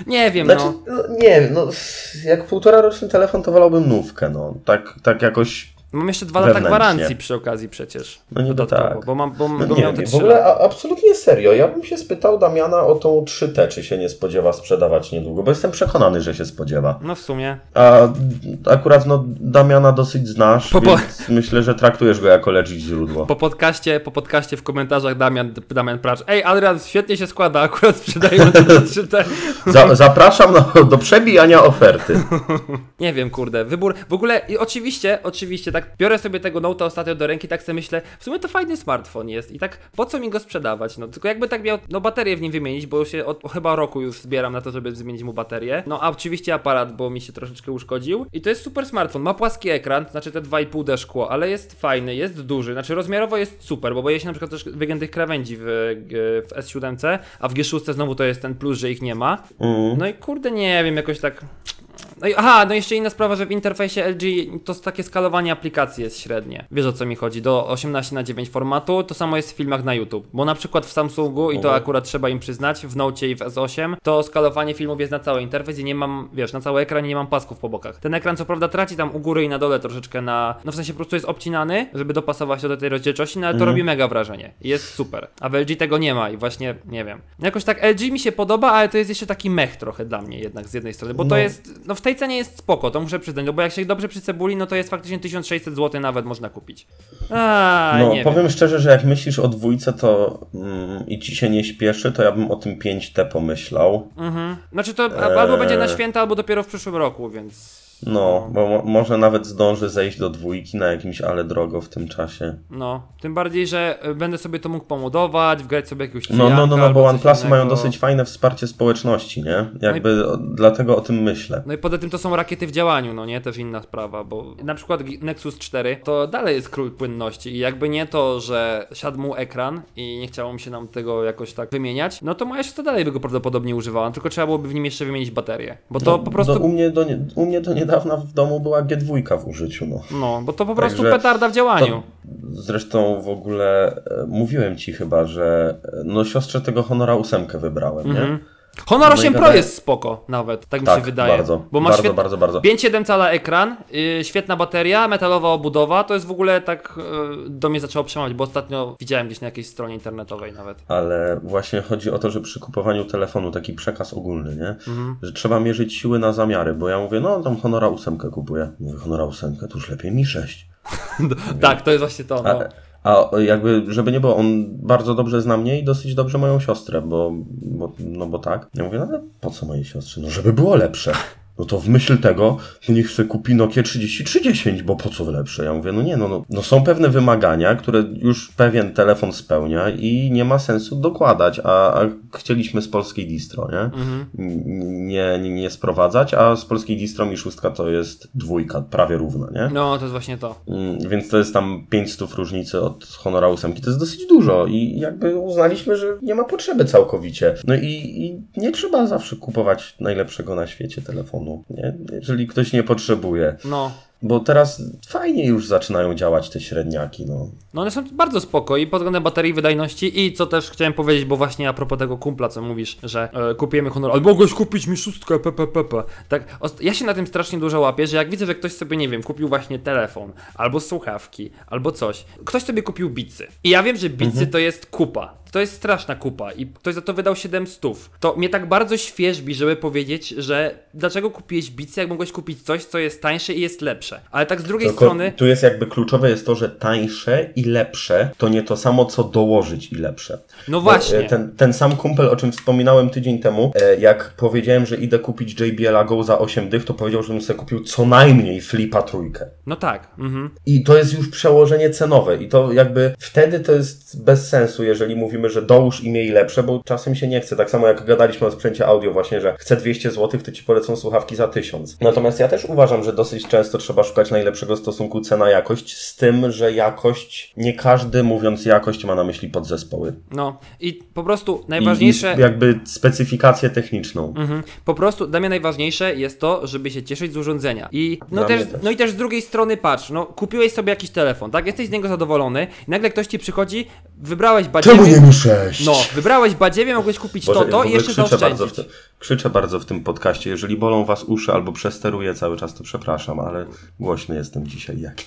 Nie wiem, Znaczy, no. no, nie wiem, no, jak półtora roczny telefon, to wolałbym nówkę, no. Tak, tak jakoś Mam jeszcze dwa lata gwarancji przy okazji przecież. No Dodatkowo, tak. Bo, mam, bo, No bo nie miał te wiem, w ogóle lata. absolutnie serio. Ja bym się spytał Damiana o tą 3T, czy się nie spodziewa sprzedawać niedługo, bo jestem przekonany, że się spodziewa. No w sumie. A akurat no, Damiana dosyć znasz, Po- po- więc myślę, że traktujesz go jako legit źródło. Po podcaście, po podcaście w komentarzach Damian, Damian Pracz. Ej, Adrian, świetnie się składa, akurat sprzedają te 3T. Za, zapraszam no, do przebijania oferty. Nie wiem, kurde, wybór. W ogóle, i oczywiście, oczywiście, tak biorę sobie tego Note'a ostatnio do ręki, tak sobie myślę, w sumie to fajny smartfon jest i tak po co mi go sprzedawać? No tylko jakby tak miał, no baterię w nim wymienić, bo się od chyba roku już zbieram na to, żeby zmienić mu baterię. No a oczywiście aparat, bo mi się troszeczkę uszkodził. I to jest super smartfon. Ma płaski ekran, znaczy te 2,5D szkło, ale jest fajny, jest duży, znaczy rozmiarowo jest super, bo boję się na przykład też wygiętych krawędzi w, w S7, a w G6 znowu to jest ten plus, że ich nie ma. Mm. No i kurde, nie wiem, jakoś tak. No i aha, no jeszcze inna sprawa, że w interfejsie LG to takie skalowanie aplikacji jest średnie. Wiesz o co mi chodzi? Do 18 na 9 formatu, to samo jest w filmach na YouTube. Bo na przykład w Samsungu, i to akurat trzeba im przyznać, w Note i w S8, to skalowanie filmów jest na cały interfejs i nie mam, wiesz, na cały ekran i nie mam pasków po bokach. Ten ekran co prawda traci tam u góry i na dole troszeczkę na, no w sensie po prostu jest obcinany, żeby dopasować się do tej rozdzielczości, no ale to Mhm. robi mega wrażenie. Jest super. A w LG tego nie ma i właśnie, nie wiem. Jakoś tak LG mi się podoba, ale to jest jeszcze taki mech trochę dla mnie jednak z jednej strony, bo to No. jest, no w tej cenie jest spoko, to muszę przyznać, no bo jak się dobrze przycebuli, no to jest faktycznie 1600 zł nawet można kupić. A, No, nie powiem wiem. szczerze, że jak myślisz o dwójce, to mm, i ci się nie śpieszy, to ja bym o tym 5T pomyślał. Mhm. Znaczy to albo będzie na święta, albo dopiero w przyszłym roku, więc... No, bo mo- może nawet zdąży zejść do dwójki na jakimś ale drogo w tym czasie. No, tym bardziej, że y, będę sobie to mógł pomodować, wgrać sobie jakiegoś No, no, no, no bo OnePlusy mają dosyć fajne wsparcie społeczności, nie? Jakby o, dlatego o tym myślę. No i poza tym to są rakiety w działaniu, no nie? Też inna sprawa, bo na przykład Nexus 4 to dalej jest król płynności i jakby nie to, że siadł mu ekran i nie chciało mi się nam tego jakoś tak wymieniać, no to moja siostra dalej by go prawdopodobnie używała, tylko trzeba byłoby w nim jeszcze wymienić baterię, bo to No, po prostu... No, u, mnie do, nie- u mnie do niedawna w domu była G2 w użyciu, no. No, bo to po prostu Także petarda w działaniu. Zresztą w ogóle e, mówiłem ci chyba, że e, no siostrze tego Honora 8 wybrałem, Mhm. nie? Honor No i 8 Pro gada- jest spoko nawet, tak mi Tak, się wydaje. bardzo, bo ma bardzo, świet... bardzo, bardzo. 5,7 cala ekran, yy, świetna bateria, metalowa obudowa, to jest w ogóle tak yy, do mnie zaczęło przemawiać, bo ostatnio widziałem gdzieś na jakiejś stronie internetowej nawet. Ale właśnie chodzi o to, że przy kupowaniu telefonu taki przekaz ogólny, nie? Mhm. Że trzeba mierzyć siły na zamiary, bo ja mówię, no tam Honora 8 kupuję. Mówię, Honora 8, to już lepiej mi 6. Tak, to jest właśnie to. No. A, a jakby, żeby nie było, on bardzo dobrze zna mnie i dosyć dobrze moją siostrę, bo, bo no bo tak. Ja mówię, no ale po co mojej siostrze? No żeby było lepsze. No to w myśl tego, to niech sobie kupi Nokia 3310, bo po co lepsze? Ja mówię, no nie, no, no, no są pewne wymagania, które już pewien telefon spełnia i nie ma sensu dokładać, a, a chcieliśmy z polskiej distro, nie? Mhm. Nie, nie? Nie sprowadzać, a z polskiej distro mi szóstka to jest dwójka, prawie równa, nie? no, to jest właśnie to. Mm, Więc to jest tam 500 różnicy od Honora 8. To jest dosyć dużo i jakby uznaliśmy, że nie ma potrzeby całkowicie. No i, i nie trzeba zawsze kupować najlepszego na świecie telefonu, nie? jeżeli ktoś nie potrzebuje. No. Bo teraz fajnie już zaczynają działać te średniaki. No. No one są bardzo spoko i pod względem baterii wydajności i co też chciałem powiedzieć, bo właśnie a propos tego kumpla, co mówisz, że e, kupujemy honor, albo mogłeś kupić mi szóstkę, pppp. Tak, ja się na tym strasznie dużo łapię, że jak widzę, że ktoś sobie, nie wiem, kupił właśnie telefon, albo słuchawki, albo coś. Ktoś sobie kupił bicy. I ja wiem, że bicy to jest kupa. To jest straszna kupa i ktoś za to wydał 7 stów. To mnie tak bardzo świeżbi, żeby powiedzieć, że dlaczego kupiłeś bicy, jak mogłeś kupić coś, co jest tańsze i jest lepsze. Ale tak z drugiej Tylko strony... tu jest jakby kluczowe jest to, że tańsze i lepsze to nie to samo, co dołożyć i lepsze. No Bo, właśnie. e, Ten, ten sam kumpel, o czym wspominałem tydzień temu, e, jak powiedziałem, że idę kupić JBL Go za 8 dych, to powiedział, żebym sobie kupił co najmniej Flipa trójkę. No tak. Mhm. I to jest już przełożenie cenowe. I to jakby wtedy to jest bez sensu, jeżeli mówimy, że dołóż i miej lepsze, bo czasem się nie chce. Tak samo jak gadaliśmy o sprzęcie audio właśnie, że chcę 200 zł, to ci polecą słuchawki za 1000. Natomiast ja też uważam, że dosyć często trzeba szukać najlepszego stosunku cena-jakość, z tym, że jakość, nie każdy mówiąc jakość ma na myśli podzespoły. No i po prostu I, najważniejsze. I jakby specyfikację techniczną. Mhm. Po prostu dla mnie najważniejsze jest to, żeby się cieszyć z urządzenia. I no też, też. no i też z drugiej strony patrz, no kupiłeś sobie jakiś telefon, tak? Jesteś z niego zadowolony i nagle ktoś ci przychodzi, wybrałeś Czemu badziewie. nie 6? No, wybrałeś badziewie, mogłeś kupić Boże, to, ja to i jeszcze krzyczę bardzo, w tym, krzyczę bardzo w tym podcaście. Jeżeli bolą was uszy albo przesteruję cały czas, to przepraszam, ale głośny jestem dzisiaj jaki.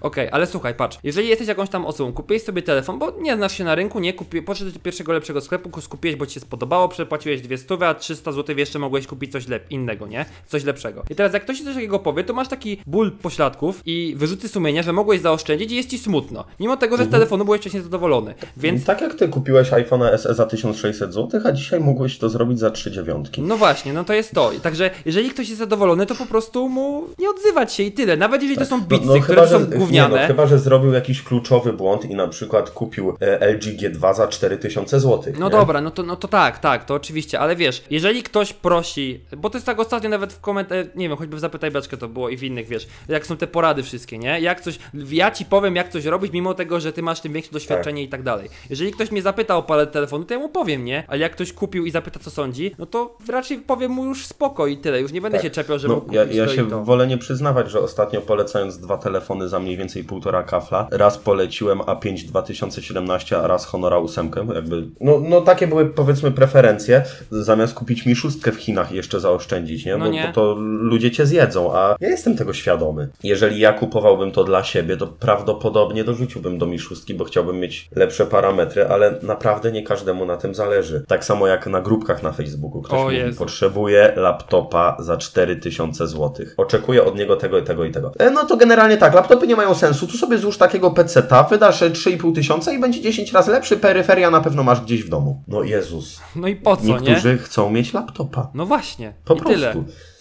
Okej, ale słuchaj, patrz, jeżeli jesteś jakąś tam osobą, kupiłeś sobie telefon, bo nie znasz się na rynku, nie kupi, poszedłeś do pierwszego lepszego sklepu, skupiłeś, bo ci się spodobało, przepłaciłeś 200, a 300 zł jeszcze mogłeś kupić coś lep innego, nie? Coś lepszego. I teraz jak ktoś ci coś takiego powie, to masz taki ból pośladków i wyrzuty sumienia, że mogłeś zaoszczędzić i jest ci smutno. Mimo tego, że z telefonu byłeś wcześniej zadowolony. Więc Tak jak ty kupiłeś iPhone'a SE za 1600 zł, a dzisiaj mogłeś to zrobić za 3 dziewiątki. No właśnie, no to jest to. Także jeżeli ktoś jest zadowolony, to po prostu mu nie odzywać się i tyle. Nawet jeżeli to są bitsy, które są gówniane. Nie, no, chyba, że zrobił jakiś kluczowy błąd i na przykład kupił e, LG G2 za 4000 zł. No dobra, no to, no to tak, tak, to oczywiście, ale wiesz, jeżeli ktoś prosi, bo to jest tak ostatnio nawet w komentarzach, nie wiem, choćby w Zapytaj Beczkę to było i w innych, wiesz, jak są te porady wszystkie, nie? Jak coś, ja ci powiem jak coś robić, mimo tego, że ty masz tym większe doświadczenie i tak dalej. Jeżeli ktoś mnie zapyta o palet telefonu, to ja mu powiem, nie? Ale jak ktoś kupił i zapyta co sądzi, no to raczej powiem mu już spoko i tyle, już nie będę się czepiał, że No, mógł ja, kupić ja to się i to. wolę nie przyznawać, że ostatnio polecając dwa telefony za mniej więcej półtora kafla, raz poleciłem A5 2017, a raz Honora 8, jakby, no, no takie były powiedzmy preferencje, zamiast kupić mi szóstkę w Chinach i jeszcze zaoszczędzić, nie? No bo, nie. bo to ludzie cię zjedzą, a ja jestem tego świadomy. Jeżeli ja kupowałbym to dla siebie, to prawdopodobnie dorzuciłbym do mi szóstki, bo chciałbym mieć lepsze parametry, ale naprawdę nie każdemu na tym zależy. Tak samo jak na grupkach na Facebooku. Ktoś O mówi, Jezu. potrzebuję laptopa za 4000 zł. Oczekuję od niego tego i tego i tego. E, no to generalnie tak, laptopy nie mają sensu. Tu sobie złóż takiego PC-ta, wydasz e, 3,5 tysiąca i będzie 10 razy lepszy. Peryferia na pewno masz gdzieś w domu. No Jezus. No i po co, nie? Niektórzy chcą mieć laptopa. No właśnie, Po i prostu. tyle.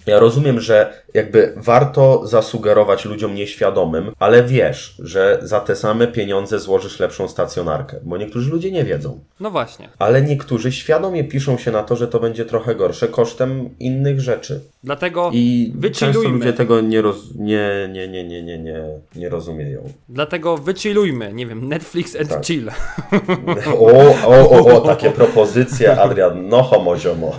Ja rozumiem, że jakby warto zasugerować ludziom nieświadomym, ale wiesz, że za te same pieniądze złożysz lepszą stacjonarkę, bo niektórzy ludzie nie wiedzą. No właśnie. Ale niektórzy świadomie piszą się na to, że to będzie trochę gorsze kosztem innych rzeczy. Dlatego I często ludzie tego nie, roz... nie, nie, nie, nie, nie, nie, nie rozumieją. Dlatego wychillujmy, nie wiem, Netflix and Tak. chill. O, o, o, o, takie propozycje, Adrian, no homo ziomo.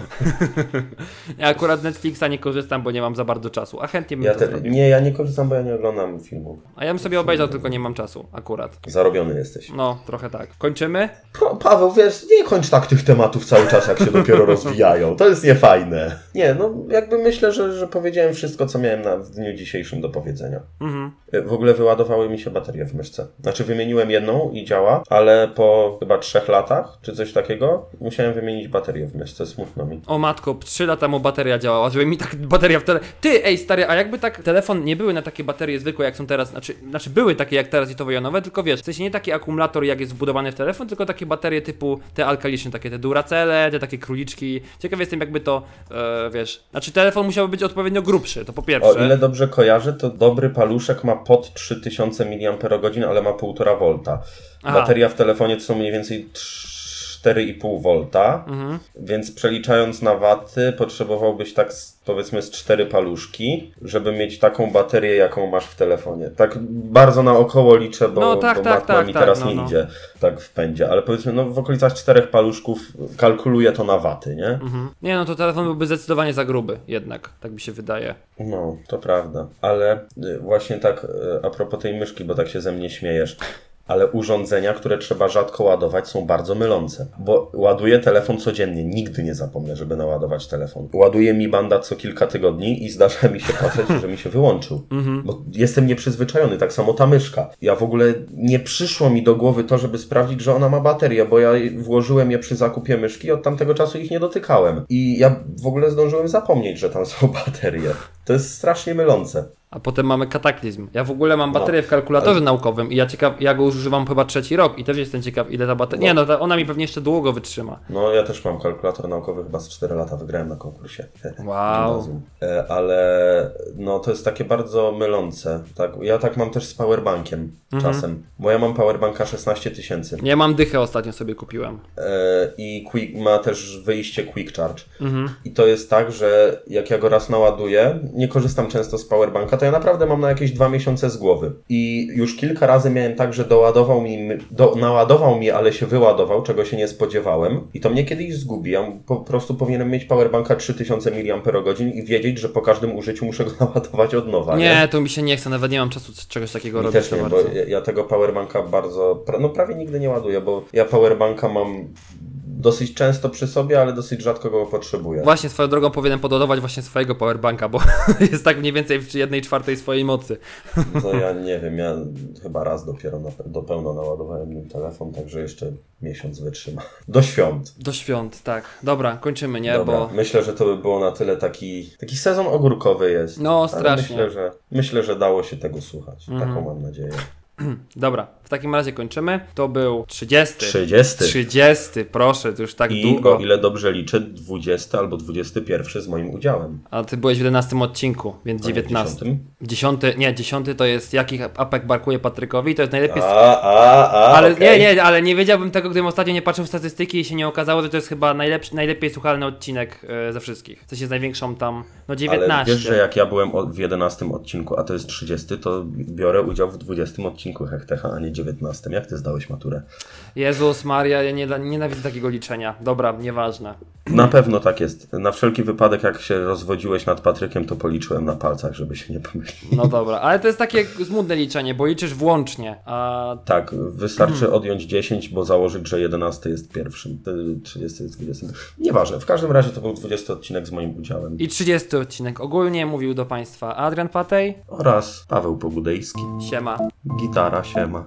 Ja akurat z Netflixa nie korzystam, bo nie mam za bardzo czasu, a chętnie bym Ja te... Nie, ja nie korzystam, bo ja nie oglądam filmów. A ja bym sobie obejrzał, tylko nie mam czasu, akurat. Zarobiony jesteś. No, trochę tak. Kończymy? Pa- Paweł, wiesz, nie kończ tak tych tematów cały czas, jak się dopiero rozwijają. To jest niefajne. Nie, no jakby myślę, że, że powiedziałem wszystko, co miałem na, w dniu dzisiejszym do powiedzenia. Mhm. Y, W ogóle wyładowały mi się baterie w myszce. Znaczy wymieniłem jedną i działa, ale po chyba trzech latach, czy coś takiego, musiałem wymienić baterię w myszce. Smutno mi. O matko, 3 lata temu bateria działała, żeby mi tak bateria w tele... Ty, ej stary, a jakby tak telefon nie były na takie baterie zwykłe jak są teraz, znaczy, znaczy były takie jak teraz litowo-jonowe, tylko wiesz, w sensie nie taki akumulator jak jest wbudowany w telefon, tylko takie baterie typu te alkaliczne, takie te Duracelle, te takie króliczki. Ciekaw jestem jakby to, e, wiesz, znaczy telefon musiałby być odpowiednio grubszy, to po pierwsze. O ile dobrze kojarzę, to dobry paluszek ma pod 3000 mAh, ale ma 1,5 V. Bateria w telefonie to są mniej więcej 4,5 V, Mhm. więc przeliczając na waty potrzebowałbyś tak powiedzmy z 4 paluszki, żeby mieć taką baterię, jaką masz w telefonie. Tak bardzo naokoło liczę, bo, No tak, bo tak, tak, mi tak, teraz no, nie no. idzie tak w pędzie, ale powiedzmy no w okolicach czterech paluszków kalkuluję to na waty, nie? Mhm. Nie no, to telefon byłby zdecydowanie za gruby, jednak, tak mi się wydaje. No, to prawda. Ale y, właśnie tak y, a propos tej myszki, bo tak się ze mnie śmiejesz. Ale urządzenia, które trzeba rzadko ładować, są bardzo mylące. Bo ładuję telefon codziennie, nigdy nie zapomnę, żeby naładować telefon. Ładuję mi banda co kilka tygodni i zdarza mi się patrzeć, że mi się wyłączył. Bo jestem nieprzyzwyczajony, tak samo ta myszka. Ja w ogóle nie przyszło mi do głowy to, żeby sprawdzić, że ona ma baterię, bo ja włożyłem je przy zakupie myszki i od tamtego czasu ich nie dotykałem. I ja w ogóle zdążyłem zapomnieć, że tam są baterie. To jest strasznie mylące. A potem mamy kataklizm. Ja w ogóle mam No, baterię w kalkulatorze naukowym i ja ciekaw, ja go już używam chyba trzeci rok i też jestem ciekaw, ile ta bateria. Nie no, ona mi pewnie jeszcze długo wytrzyma. No, ja też mam kalkulator naukowy, chyba z 4 lata wygrałem na konkursie. Wow. E, Ale no, to jest takie bardzo mylące. Tak, ja tak mam też z powerbankiem Mhm. czasem, bo ja mam powerbanka 16 tysięcy Ja mam dychę ostatnio sobie kupiłem. e, i quick, ma też wyjście quick charge. Mhm. I to jest tak, że jak ja go raz naładuję, nie korzystam często z powerbanka, to ja naprawdę mam na jakieś dwa miesiące z głowy. I już kilka razy miałem tak, że doładował mi, do, naładował mi, ale się wyładował, czego się nie spodziewałem. I to mnie kiedyś zgubi. Ja po prostu powinienem mieć powerbanka 3000 mAh i wiedzieć, że po każdym użyciu muszę go naładować od nowa. Nie, to mi się nie chce, nawet nie mam czasu czegoś takiego Mi robić. też nie, bo ja, ja tego powerbanka bardzo, no prawie nigdy nie ładuję, bo ja powerbanka mam dosyć często przy sobie, ale dosyć rzadko go potrzebuję. Właśnie swoją drogą powinienem podładować właśnie swojego powerbanka, bo jest tak mniej więcej w jednej czwartej swojej mocy. To ja nie wiem, ja chyba raz dopiero na, do pełna naładowałem nim telefon, także jeszcze miesiąc wytrzyma. Do świąt. Do świąt, tak. Dobra, kończymy, nie? Dobra, Bo myślę, że to by było na tyle taki, taki sezon ogórkowy jest. No, strasznie. Myślę, że, myślę, że dało się tego słuchać. Mhm. Taką mam nadzieję. dobra, w takim razie kończymy. To był 30. 30. 30, proszę, to już tak I długo. o ile dobrze liczę, 20 albo 21 z moim udziałem. A ty byłeś w 11 odcinku, więc A nie w 19. 10? 10, nie, 10 to jest jakich apek brakuje Patrykowi, to jest najlepiej. A, a, a, ale okej. nie, nie, ale nie wiedziałbym tego, gdybym ostatnio nie patrzył w statystyki i się nie okazało, że to jest chyba najlepszy, najlepiej słuchalny odcinek e, ze wszystkich. W sensie z największą tam, no 19. Ale wiesz, że jak ja byłem w 11 odcinku, a to jest 30, to biorę udział w 20 odcinku Hektecha, a nie 19. Jak ty zdałeś maturę? Jezus Maria, ja nie, nienawidzę takiego liczenia. Dobra, nieważne. Na pewno tak jest. Na wszelki wypadek, jak się rozwodziłeś nad Patrykiem, to policzyłem na palcach, żeby się nie pomylić. No dobra, ale to jest takie zmudne liczenie, bo liczysz włącznie, a Tak, wystarczy odjąć 10, bo założyć, że 11 jest pierwszym, y, 30 jest 20. Nieważne, w każdym razie to był 20 odcinek z moim udziałem. i 30 odcinek ogólnie mówił do Państwa Adrian Patej, Oraz Paweł Pogudejski. siema. Dara, siema.